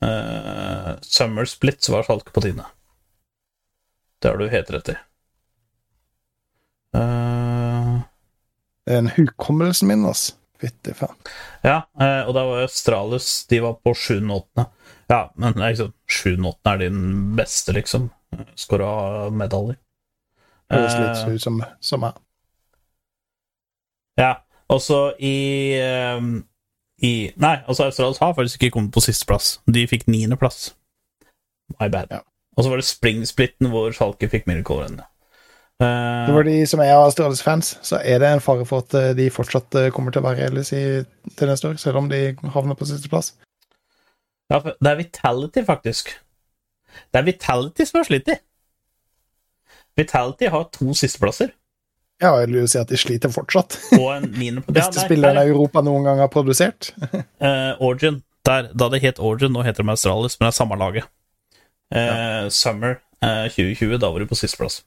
Uh, summer split, var Schalke på tiende. Det har du helt rett i. Eh, Den hukommelsen min, altså. Fytti faen. ja, og da var Australis De var på sjuende og åttende. Ja, men det er liksom sjuende og åttende er din beste, liksom. Skåra medaljer. Høres litt ut som, som meg. Ja, og så i, ehm, i Nei, altså Australia har faktisk ikke kommet på sisteplass. De fikk niendeplass. My bad. Ja. Og så var det Springsplitten hvor Schalke fikk Miracle-rennet. Det var de som er Astralis fans, så er det en fare for at eh, de fortsatt eh, kommer til å være ellers til neste år, selv om de havner på sisteplass. Ja, det er Vitality, faktisk. Det er Vitality som har slitt i. Vitality har to sisteplasser Ja, jeg vil jo si at de sliter fortsatt. Beste spilleren Europa noen gang har produsert. Uh, Origin. Der, da det het Origin, nå heter de Australis, men det er samme laget. Eh, Summer uh, 2020, da var de på sisteplass.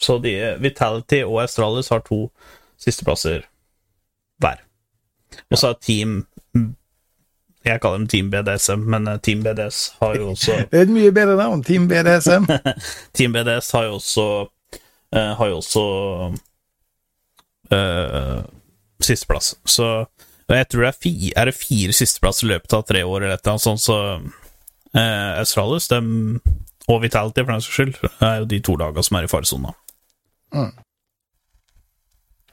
Så de, Vitality og Australis har to sisteplasser hver. Og så er Team Jeg kaller dem Team BDSM, men eh, Team BDS har jo også Det er et mye bedre navn. Team BDSM. Team BDS har jo også eh, Har jo også uh, sisteplass. Så jeg tror det er, fi, er det fire sisteplasser i løpet av tre år, eller et sånt, så eh, Australis dem, og Vitality, for den saks skyld, er jo de to lagene som er i faresona.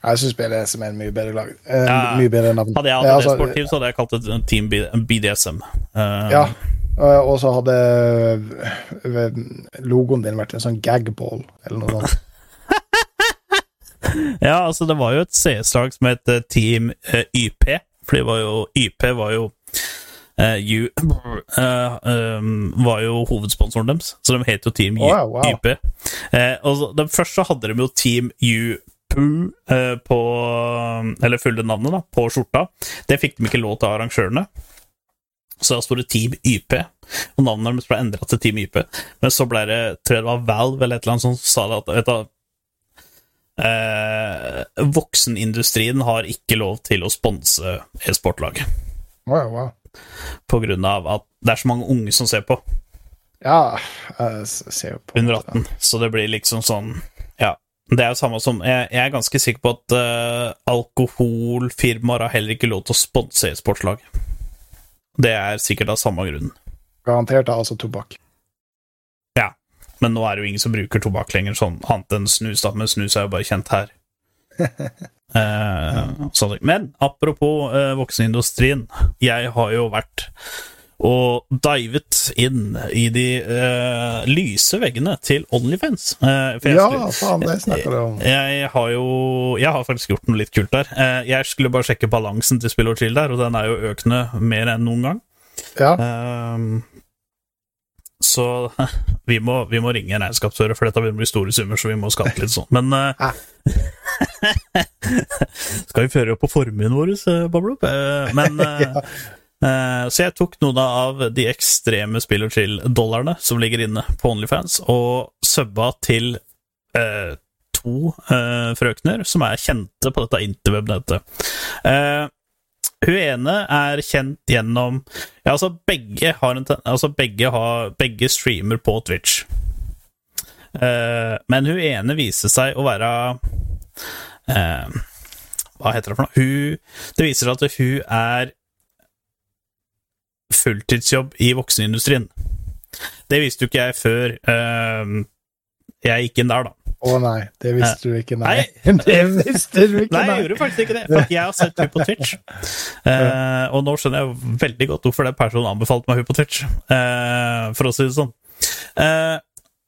Jeg syns BDSM er en mye bedre lag. Eh, Ja. Mye bedre navn. Hadde jeg hatt et altså, e-sportteam, så hadde jeg kalt det Team BDSM. Uh, Ja. Og så hadde logoen din vært en sånn gagball, eller noe sånt. Ja, altså, det var jo et CS-lag som het eh, Team eh, YP, for det var jo YP var jo uh, U, uh, um, var jo hovedsponsoren deres, så de het jo Team Wow, wow. YP. Uh, og så, den første så hadde de jo Team UPU på Eller fulle navnet, da, på skjorta. Det fikk de ikke lov til av arrangørene. Så da sto det Team YP, og navnet deres ble endra til Team YP. Men så ble det, tror jeg det var Valve eller et eller annet som sa det at vet du, Eh, voksenindustrien har ikke lov til å sponse e-sportlag, Wow, wow. på grunn av at det er så mange unge som ser på Ja, jeg ser jo på under 18, så det blir liksom sånn Ja. Det er jo samme som Jeg, jeg er ganske sikker på at eh, alkoholfirmaer har heller ikke lov til å sponse e-sportslag. Det er sikkert av samme grunn. Garantert er altså tobakk. Men nå er det jo ingen som bruker tobakk lenger, sånn annet enn snus, da, men snus er jo bare kjent her. Eh, sånn. Men apropos eh, voksenindustrien, jeg har jo vært og divet inn i de eh, lyse veggene til Onlyfans. Eh, jeg Ja, faen, det snakker du om. jeg har jo Jeg har faktisk gjort noe litt kult der. Eh, Jeg skulle bare sjekke balansen til Spill og chill der, og den er jo økende mer enn noen gang. Ja, så vi må, vi må ringe en regnskapsfører, for dette begynner å bli store summer, så vi må skatte litt sånn. Men uh, Skal vi føre opp på formuen vår, eh, Bablo? Eh, Men uh, Så jeg tok noen av de ekstreme spill og chill-dollarene som ligger inne på Onlyfans, og subba til to frøkner som er kjente på dette interweb-nettet. Hun ene er kjent gjennom Ja, altså begge har en Altså begge har Begge streamer på Twitch. Uh, men hun ene viser seg å være uh, Hva heter det for noe? Hun Det viser seg at hun er fulltidsjobb i voksenindustrien. Det visste jo ikke jeg før uh, jeg gikk inn der, da. Å nei, det visste du ikke, nei. Nei. Det visste du ikke, Nei, jeg gjorde faktisk ikke det, for jeg har sett henne på Twitch. Uh, og nå skjønner jeg veldig godt hvorfor den personen anbefalte meg henne på Twitch, uh, for å si det sånn. Uh,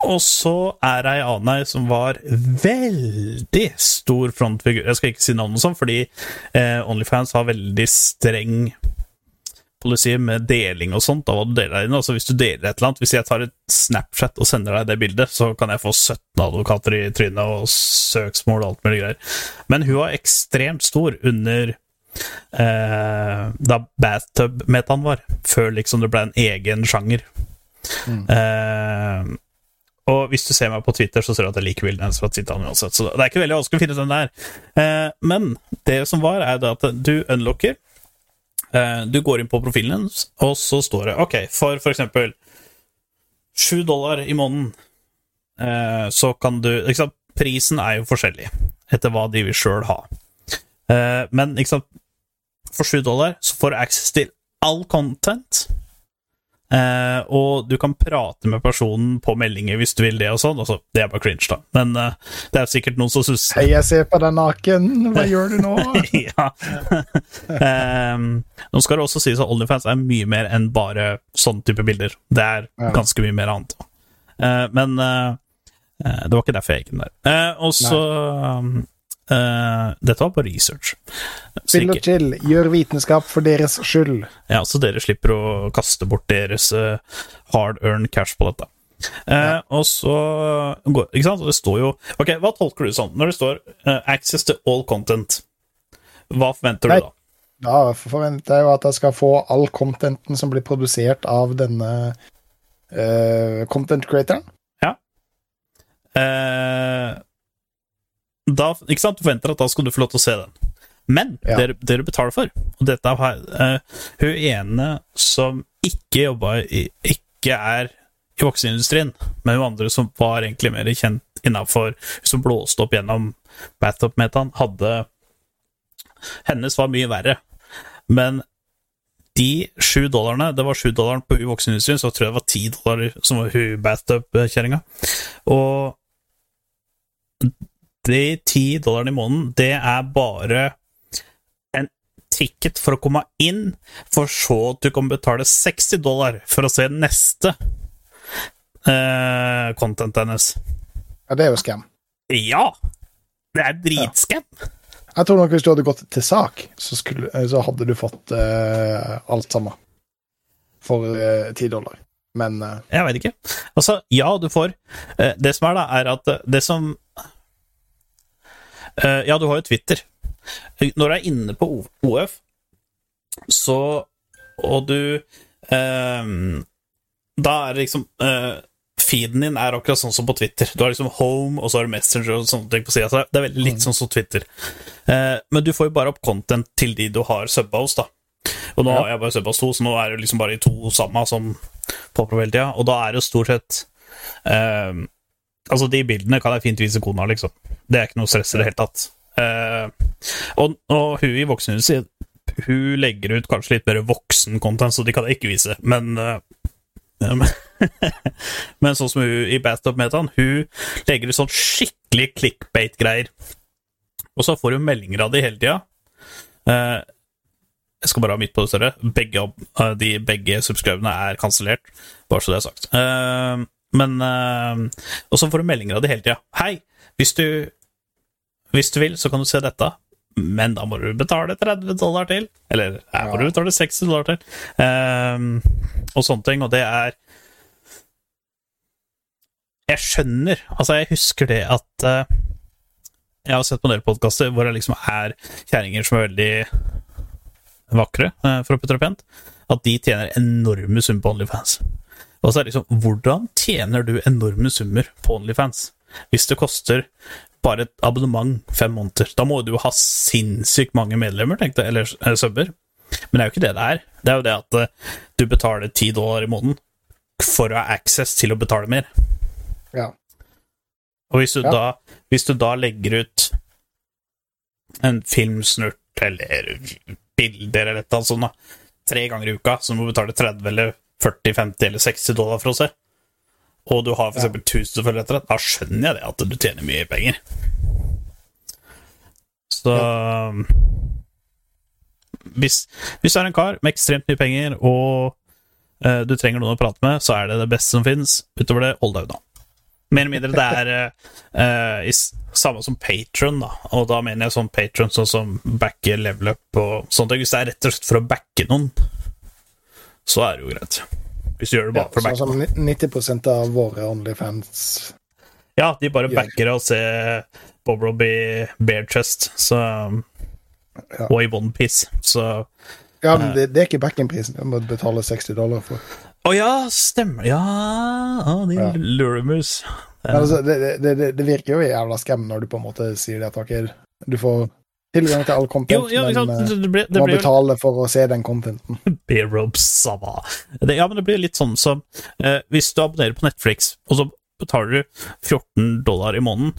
og så er ei anna ei som var veldig stor frontfigur. Jeg skal ikke si navnet sånn, fordi Onlyfans har veldig streng policy med deling og sånt. av hva du deler inn. Altså Hvis du deler et eller annet Hvis jeg tar et Snapchat og sender deg det bildet, så kan jeg få 17 advokater i trynet og søksmål og alt mulig greier. Men hun var ekstremt stor under eh, da bathtub-metaen var, før liksom det ble en egen sjanger. Eh, og hvis du ser meg på Twitter, så ser du at jeg liker bildene hennes fra Titan uansett. Så det er ikke veldig vanskelig å finne ut der er. Eh, men det som var, er det at du unlocker. Eh, du går inn på profilen og så står det OK, for f.eks. eksempel sju dollar i måneden, eh, så kan du sant? Prisen er jo forskjellig etter hva de vil sjøl ha. Eh, men sant, for sju dollar så får du access til all content Eh, og du kan prate med personen på meldinger hvis du vil det og sånn. Altså, det er bare cringe, da. Men eh, det er sikkert noen som susser. Hei, jeg ser på deg naken. Hva gjør du nå? ja. Ehm, nå skal det også sies at Onlyfans er mye mer enn bare sånn type bilder. Det er Ja. ganske mye mer annet. Eh, men det var ikke derfor jeg gikk inn der. Eh, og så eh, Dette var på research. Spill og chill. Gjør vitenskap for deres skyld. ja, så dere slipper å kaste bort deres uh, hard earned cash på dette. Eh, Og så Ikke sant? Det står jo Ok, hva tolker du sånn? Når det står eh, 'access to all content', hva forventer Nei. du da? Forventer jeg jo at jeg skal få all contenten som blir produsert av denne eh, content creatoren. Eh, da, ikke sant? Du forventer at da skal du få lov til å se den. Men Ja. det, det du betaler for Og dette er uh, Hun ene som ikke jobba i Ikke er i vokseindustrien, men hun andre som var egentlig mer kjent innafor Som blåste opp gjennom Bathtub-metaen, hadde Hennes var mye verre. Men de sju dollarene Det var sju dollar på hun voksenindustrien, så tror jeg det var ti dollar som var hun bathtub-kjerringa. Og de ti dollarene i måneden, det er bare en ticket for å komme inn, for så at du kan betale 60 dollar for å se neste eh, content hennes. Ja, det er jo scam. Ja! Det er dritskam! Jeg tror nok hvis du hadde gått til sak, så, skulle, eh, så hadde du fått eh, alt sammen for ti dollar. Men uh... Jeg vet ikke. Altså, ja, du får Det som er, da, er at det som Ja, du har jo Twitter. Når du er inne på OF, så Og du eh, Da er det liksom eh, Feeden din er akkurat sånn som på Twitter. Du har liksom Home, og så har du Messenger og sånne ting på sida. Det er veldig litt sånn som Twitter. Eh, men du får jo bare opp content til de du har subba hos, da. Og nå Ja. har jeg bare subba hos to, så nå er det liksom bare de to samme som popper opp hele tida. Og da er det jo stort sett eh, Altså, de bildene kan jeg fint vise kona, liksom. Det er ikke noe stress i det hele tatt. Uh, og, og hun i voksenhuset hun legger ut kanskje litt mer voksen content, så de kan jeg ikke vise, men uh, men, sånn som hun i Bathtub-metaen, hun legger ut sånn skikkelig clickbait-greier. Og så får hun meldinger av de hele tida. Uh, jeg skal bare ha midt på det større. Begge, eh, de, begge subscriberne er kansellert, bare så det er sagt. Eh, men uh, Og så får du meldinger av det hele tida. Hei, hvis du hvis du vil, så kan du se dette, men da må du betale 30 dollar til. Eller her må Ja. du betale 60 dollar til. Ehm, og sånne ting. Og det er Jeg skjønner Altså, jeg husker det at uh, Jeg har sett på en del podkaster hvor det liksom er kjerringer som er veldig vakre, uh, for å putte det pent, at de tjener enorme summer på Onlyfans. Og så er det liksom Hvordan tjener du enorme summer på Onlyfans? Hvis det koster bare et abonnement fem måneder, da må du jo ha sinnssykt mange medlemmer, tenkte jeg, eller eller subber. Men det er jo ikke det det er. Det er jo det at eh, du betaler ti dollar i måneden for å ha access til å betale mer. ja. Og hvis du, Ja. da, hvis du da legger ut en filmsnurt eller bilder eller et eller annet sånt, da, tre ganger i uka, så må du betale 30 eller 40, 50 eller 60 dollar for å se, og du har for Ja. eksempel 1000 følgere etter det, da skjønner jeg det at du tjener mye penger. Så hvis, hvis du er en kar med ekstremt mye penger, og eh, du trenger noen å prate med, så er det det beste som finnes. Utover det, hold deg unna. Mer eller mindre det er eh, i samme som patron, da. Og da mener jeg sånn patron sånn som backer level up og sånt. Hvis det er rett og slett for å backe noen, så er det jo greit. Hvis du gjør det bare for å sånn som 90% av våre Onlyfans Ja, de bare gjør. backer å se Bob Robbie bare chest, så Ja. Og i one piece, så Ja, men det, det er ikke backingprisen. Du må betale 60 dollar for. Å ja, stemmer Ja, ah, din Ja. luremus. Altså, det, det, det, det virker jo jævla skam når du på en måte sier det at ok, du får tilgang til all content, Jo, ja, men eh, Det, ble, det må ble, betale for å se den contenten. Det, ja, men det blir litt sånn som eh, Hvis du abonnerer på Netflix, og så betaler du 14 dollar i måneden,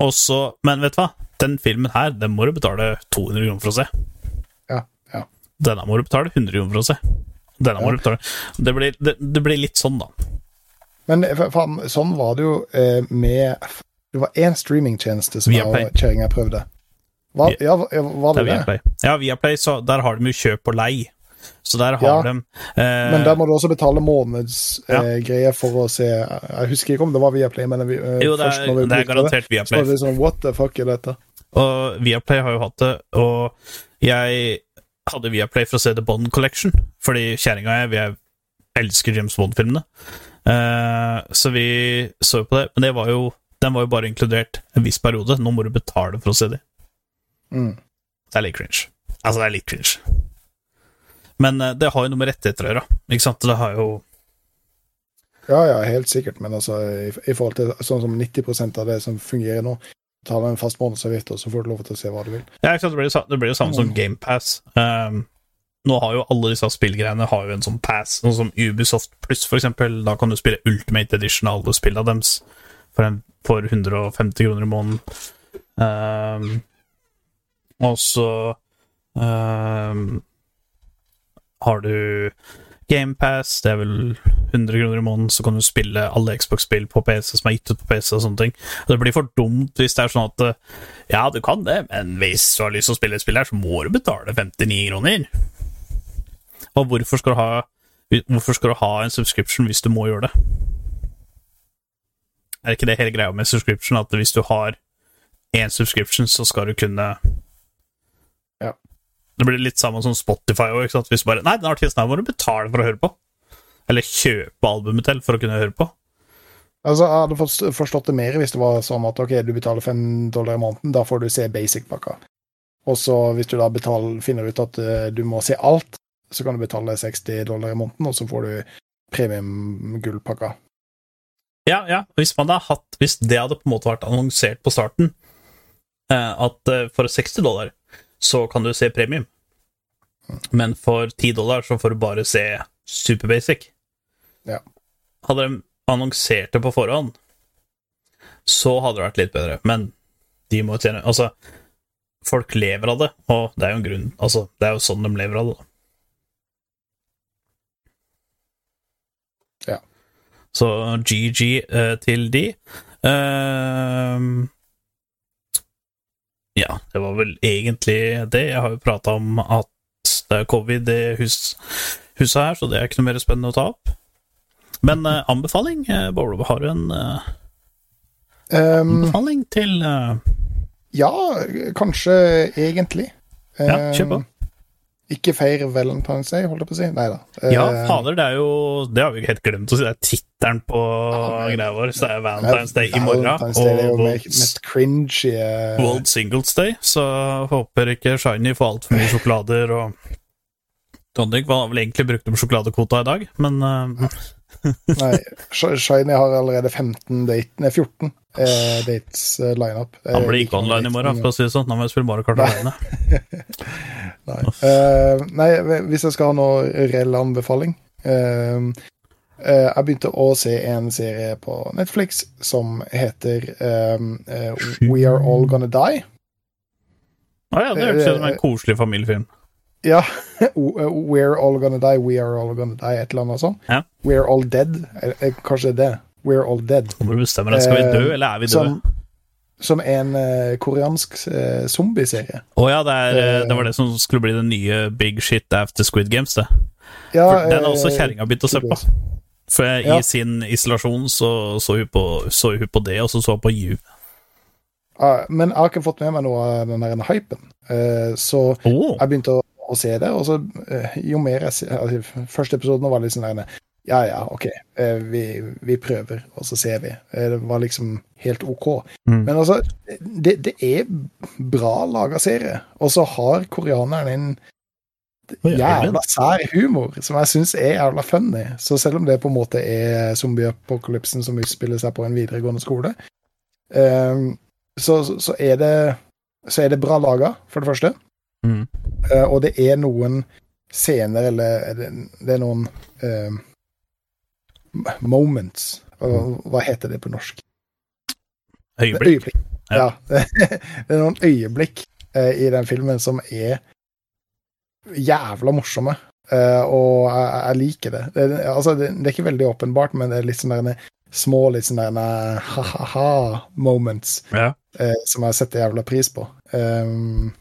og så Men vet du hva? Den filmen her, den må du betale 200 kroner for å se. Ja, ja. Denne må du betale 100 kroner for å se. Denne må Ja. du betale. Det blir, det, det blir litt sånn, da. Men eh, faen, sånn var det jo eh, med Det var én streamingtjeneste som kjerringa prøvde. Hva, ja, hva- ja, Det det er det? Viaplay. Ja, Viaplay, så der har de jo kjøp og lei. Så der har Ja, de eh, Men der må du også betale månedsgreier Ja. greier for å se Jeg husker ikke om det var Viaplay, men vi, eh, Jo, det er, vi det er garantert så Viaplay. var det sånn What the fuck er dette? Og Viaplay har jo hatt det, og jeg hadde Viaplay for å se The Bond Collection, fordi kjerringa og jeg, vi er, elsker James Bond-filmene. Eh, så vi så på det, men det var jo, den var jo bare inkludert en viss periode. Nå må du betale for å se dem. Mm. Det er litt cringe. Altså, det er litt cringe. Men eh, det har jo noe med rettigheter å gjøre, ikke sant? Det har jo Ja, ja, helt sikkert, men altså i, i forhold til sånn som 90% av det som fungerer nå, tar en fast månedsavgift, og så får du lov til å se hva du vil. Ja, ikke sant? Det blir jo det blir jo samme som GamePass. Um, nå har jo alle disse spillgreiene har jo en sånn pass, noe som Ubisoft Pluss, for eksempel. Da kan du spille Ultimate Edition av alle spillene deres for, en, for 150 kroner i måneden. Um, og så um, har du GamePass, det er vel 100 kroner i måneden, så kan du spille alle Xbox-spill på PC som er gitt ut på PC og sånne ting. Og det blir for dumt hvis det er sånn at eh, ja, du kan det, men hvis du har lyst til å spille et spill her, så må du betale 59 kroner. Og hvorfor skal du ha skal du ha en subscription hvis du må gjøre det? Er ikke det hele greia med subscription, at hvis du har én subscription, så skal du kunne. Det blir litt samme som Spotify Også, ikke sant. Hvis bare Nei, den artisten her må du betale for å høre på. Eller kjøpe albumet til for å kunne høre på. Altså, Jeg hadde forstått det mer hvis det var sånn at ok, du betaler fem dollar i måneden, da får du se basic-pakka. Og så hvis du da betaler, finner ut at eh, du må se alt, så kan du betale 60 dollar i måneden, og så får du premium-gullpakka. Ja, ja. Hvis, man hadde hatt, hvis det hadde på en måte vært annonsert på starten, eh, at eh, for 60 dollar så kan du se premium, men for 10 dollar så får du bare se super basic. Ja. Hadde de annonsert det på forhånd, så hadde det vært litt bedre, men de må jo tjene Altså, folk lever av det, og det er jo en grunn Altså, det er jo sånn de lever av det, da. Ja. Så GG uh, til de. Ehm, ja, det var vel egentlig det. Jeg har jo prata om at det er covid i hus, huset her, så det er ikke noe mer spennende å ta opp. Men eh, anbefaling, uh, Bowler, har du en eh, Um, anbefaling til eh, ja, kanskje egentlig. Ja, kjør på. Um, Ikke feir Valentine's Day, holdt jeg på å si. Nei da. Ja, Eh, fader, det er jo Det har vi jo helt glemt å si. Det er tittelen på ah, greia vår. Så det er Valentine's Day i morgen. Valentine's Day er jo Og mest, cringy eh, World Singles Day. Så håper ikke Shiny får altfor mye sjokolader og Tonic var vel egentlig brukt om sjokoladekvota i dag, men eh, Nei, Shiny har allerede 15 date, nei, 14 eh, dates eh, lineup. Eh, han blir ikke online i morgen, for å si det sånn. Da må spille Mario Kart alene. Nei. Uh, nei, hvis jeg skal ha noe reell anbefaling uh, uh, Jeg begynte å se en serie på Netflix som heter We Are All Gonna Die. Å ja, det høres ut som en koselig familiefilm. Ja. We're All Gonna Die, We Are All Gonna Die, et eller annet sånt. Ja. We're All Dead. Eh, eh, Kanskje det. We're All Dead. Må du bestemme deg. Skal vi dø, Eh, eller er vi døde? Som, som en eh, koreansk uh, zombieserie. Å ja, det, er, Eh, det var det som skulle bli den nye Big Shit after Squid Games, det. Ja, For den har også eh, kjerringa begynt å se på. For Ja. i sin isolasjon så, så, hun på, så hun på det, og så så hun på You. Ja, men jeg har ikke fått med meg noe av den der hypen. Eh, så Oh. jeg begynte å, å se det, og så eh, jo mer jeg ser altså, Første episoden var litt sånn der Ja, ja, OK, eh, vi, vi prøver, og så ser vi. Eh, det var liksom helt OK. Mm. Men altså, det, det er bra laga serie, og så har koreaneren en jævla sær humor som jeg syns er jævla funny. Så selv om det på en måte er zombieapokalypsen som utspiller seg på en videregående skole, så, så, så er det så er det bra laga, for det første. Mm. Eh, og det er noen scener, eller er det, det er noen uh, moments. Og, hva heter det på norsk? Øyeblikk. Øyeblikk. Ja. det er noen øyeblikk uh, i den filmen som er jævla morsomme. Og jeg, jeg liker det. Det, altså, det. det er ikke veldig åpenbart, men det er litt sånn der små litt sånn ha-ha-ha-moments Ja. som jeg setter jævla pris på. Um,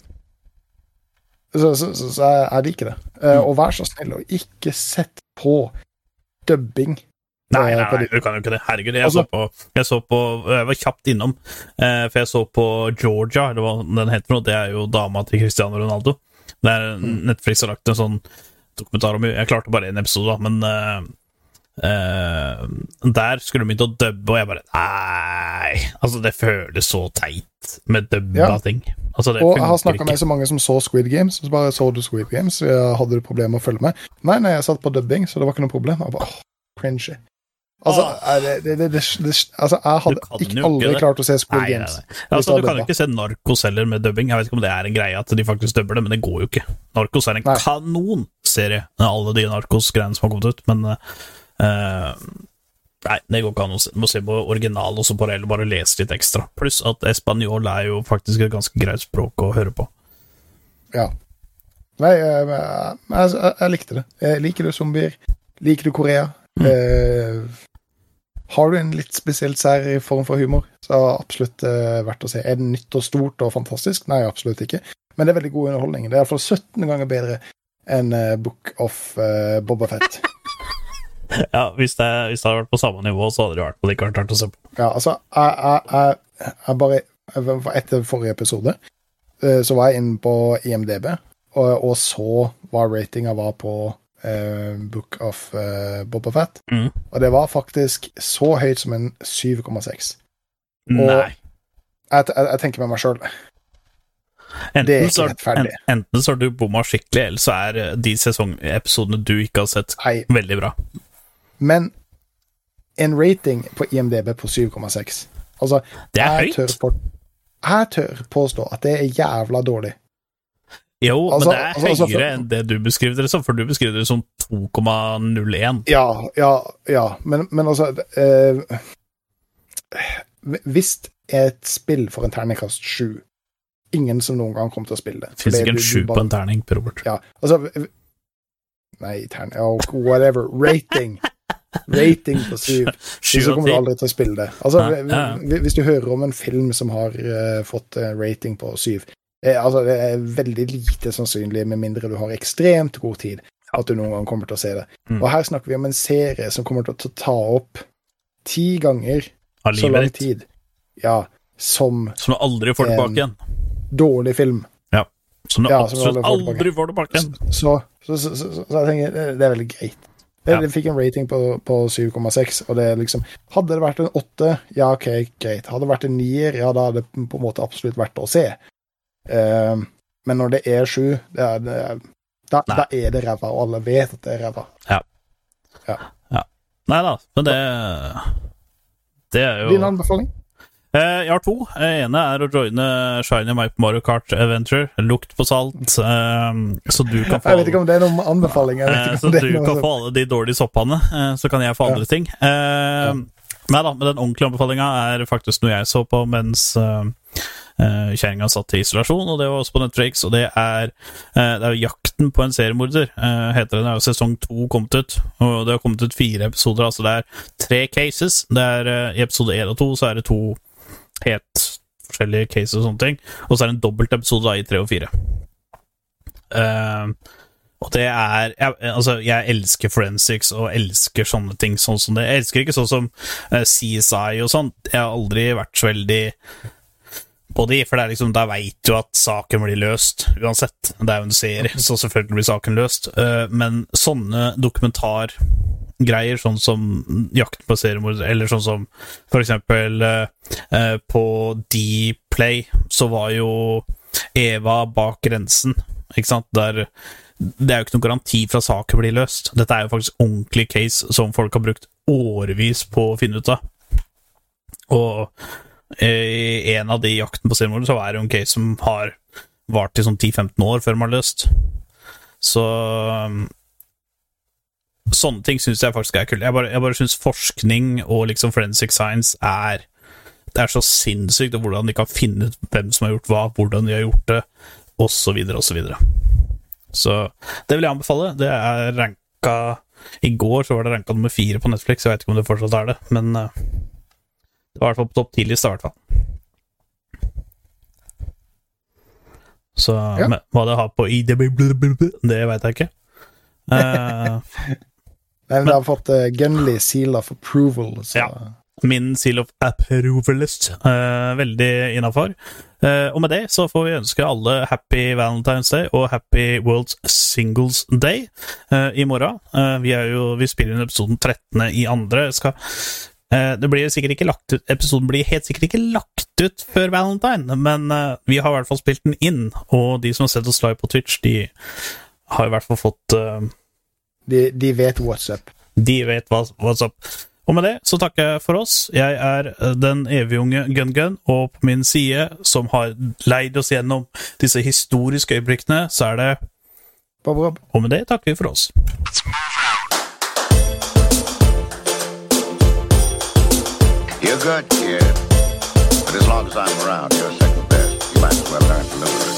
så, så, så, så jeg, jeg liker det. Eh, Mm. og vær så snill og ikke sett på dubbing. Nei, eh, nei, nei, du kan jo ikke det. Herregud, jeg, Altså- så på, jeg så på Jeg var kjapt innom, eh, for jeg så på Georgia, eller hva den heter for. Det er jo dama til Cristiano Ronaldo. Det er Mm. Netflix har lagt en sånn dokumentar om Jeg klarte bare én episode, da, men eh, eh, Der skulle de begynne å dubbe, og jeg bare Nei! Altså, det føles så teit med dubba Ja. ting. Altså, det Og jeg har snakka med så mange som så Squid Games, så bare så du Squid Games, hadde du problemer med å følge med. Nei, nei, jeg satt på dubbing, så det var ikke noe problem. Jeg bare, åh, cringy. Altså, er det, det, det, altså, jeg hadde ikke aldri klart å se Squid Nei, nei, Games. nei. hvis Altså, du kan jo ikke se Narkos heller med dubbing. Jeg vet ikke om det er en greie at de faktisk dubber det, men det går jo ikke. Narkos er en kanonserie, alle de Narkos-greiene som har kommet ut, men eh, Nei, det går ikke an å se. Må se på original også på det, eller bare lese litt ekstra. Pluss at espanjol er jo faktisk et ganske greit språk å høre på. Ja. Nei, jeg, jeg, jeg, jeg likte det. Jeg liker du zombier? Liker du Korea? Mm. Eh, har du en litt spesielt sær form for humor, så er det absolutt eh, verdt å se. Er det nytt og stort og fantastisk? Nei, absolutt ikke. Men det er veldig god underholdning. Det er iallfall 17 ganger bedre enn eh, Book of uh, Boba Fett. Ja, hvis det, hvis det hadde vært på samme nivå, så hadde det vært på likevel vært å se på. Ja, altså, jeg, jeg, jeg, jeg bare Etter forrige episode eh, så var jeg inne på IMDb og, og så hva ratinga var på uh, Book of uh, Boba Fett. Mm. Og det var faktisk så høyt som en 7,6. Nei. Jeg, jeg, tenker med meg sjøl Enten så, rettferdig. en, enten så har du bomma skikkelig, eller så er de sesongepisodene du ikke har sett, Nei, veldig bra. Men en rating på IMDb på 7,6 Altså, Det er jeg tør, høyt. på, jeg tør påstå at det er jævla dårlig. Jo, Altså- men det er altså- altså, høyere enn det du beskriver det som, for du beskriver det som 2,01. Ja, ja, ja, men, men altså eh, Hvis et spill for en terningkast 7 Ingen som noen gang kommer til å spille det. Fins ikke en du- du på en terning, Robert. Ja, altså Nei, terning oh, Whatever. Rating. Rating på syv. Hvis Så kommer du aldri til å spille det. Altså, ja. Hvis du hører om en film som har uh, fått eh, rating på syv eh, altså, Det er veldig lite sannsynlig, med mindre du har ekstremt god tid, at du noen gang kommer til å se det. Mm. Og her snakker vi om en serie som kommer til å ta opp ti ganger så lang tid. Ja, som Som du aldri får tilbake igjen. dårlig film. Som du Ja, absolutt aldri får tilbake. igjen. Så, så, så, så, jeg tenker det, det er veldig greit. Det, Ja. det fikk en rating på, på 7,6, og det er liksom Hadde det vært en 8, ja, OK, greit. Hadde det vært en 9, ja, da hadde det på en måte absolutt vært å se. Uh, men når det er 7, det er, det er, da, da er det ræva, og alle vet at det er ræva. Nei da, men det Det er jo Din anbefaling? Eh, Jeg har to. Eh, ene er å joine Shiny Mike Mario Kart Adventure. Lukt på salt. eh, så du kan få Jeg vet ikke om det er noen anbefaling. Så du kan få alle de dårlige soppene, så kan jeg få Ja. andre ting. Eh, Nei da, men den ordentlige anbefalinga er faktisk noe jeg så på mens kjerringa satt i isolasjon, og det var også på Netflix, og det er, det er 'Jakten på en seriemorder', heter den. Det er jo sesong to kommet ut, og det har kommet ut fire episoder. Altså det er tre cases. Det er I episode én og to så er det to helt forskjellige cases og sånne ting, og så er det en dobbelt episode da i tre og fire. Uh, og det er jeg, Altså, jeg elsker forensics og elsker sånne ting sånn som det. Jeg elsker ikke sånn som uh, CSI og sånt. Jeg har aldri vært så veldig på de, for det er liksom, da veit du at saken blir løst uansett. Det er jo en serie, så selvfølgelig blir saken løst. Uh, men sånne dokumentargreier, sånn som Jakten på seriemordere, eller sånn som for eksempel eh, eh, på Dplay, så var jo Eva bak grensen, ikke sant? Der det er jo ikke noen garanti for at saken blir løst. Dette er jo faktisk ordentlig case som folk har brukt årevis på å finne ut av. Og eh, i en av de jakten på seriemord så er det jo en case som har vart i sånn 10-15 år før man har løst. Så Sånne ting syns jeg faktisk er kult. Jeg bare, jeg bare syns forskning og liksom forensic science er Det er så sinnssykt, og hvordan de kan finne ut hvem som har gjort hva, hvordan de har gjort det, osv., osv. Så så det vil jeg anbefale. Det er ranka I går så var det ranka nummer fire på Netflix. Jeg vet ikke om det fortsatt er det, men eh, det var i hvert fall på topp ti-lista, i hvert fall. Så Ja. hva det har på IDB, det veit jeg ikke. Eh, Nei, men det har fått uh, Gunley seal of approval, så Ja. min seal of approvalist. Uh, veldig innafor. Uh, og med det så får vi ønske alle happy Valentine's Day og happy World Singles Day uh, i morgen. Eh, vi, er jo, vi spiller inn episoden 13. i andre. Skal, eh, det blir sikkert ikke lagt ut Episoden blir helt sikkert ikke lagt ut før Valentine, men eh, vi har i hvert fall spilt den inn. Og de som har sett oss live på Twitch, de har i hvert fall fått eh, de, de vet what's up. de vet hva, what's up. Og med det så takker jeg for oss. Jeg er den evige unge Gun-Gun, og på min side, som har leid oss gjennom disse historiske øyeblikkene, så er det Bob Rob. Og med det takker vi for oss. You're good, kid. But as long as I'm around, you're second best. You might as well learn to live with it.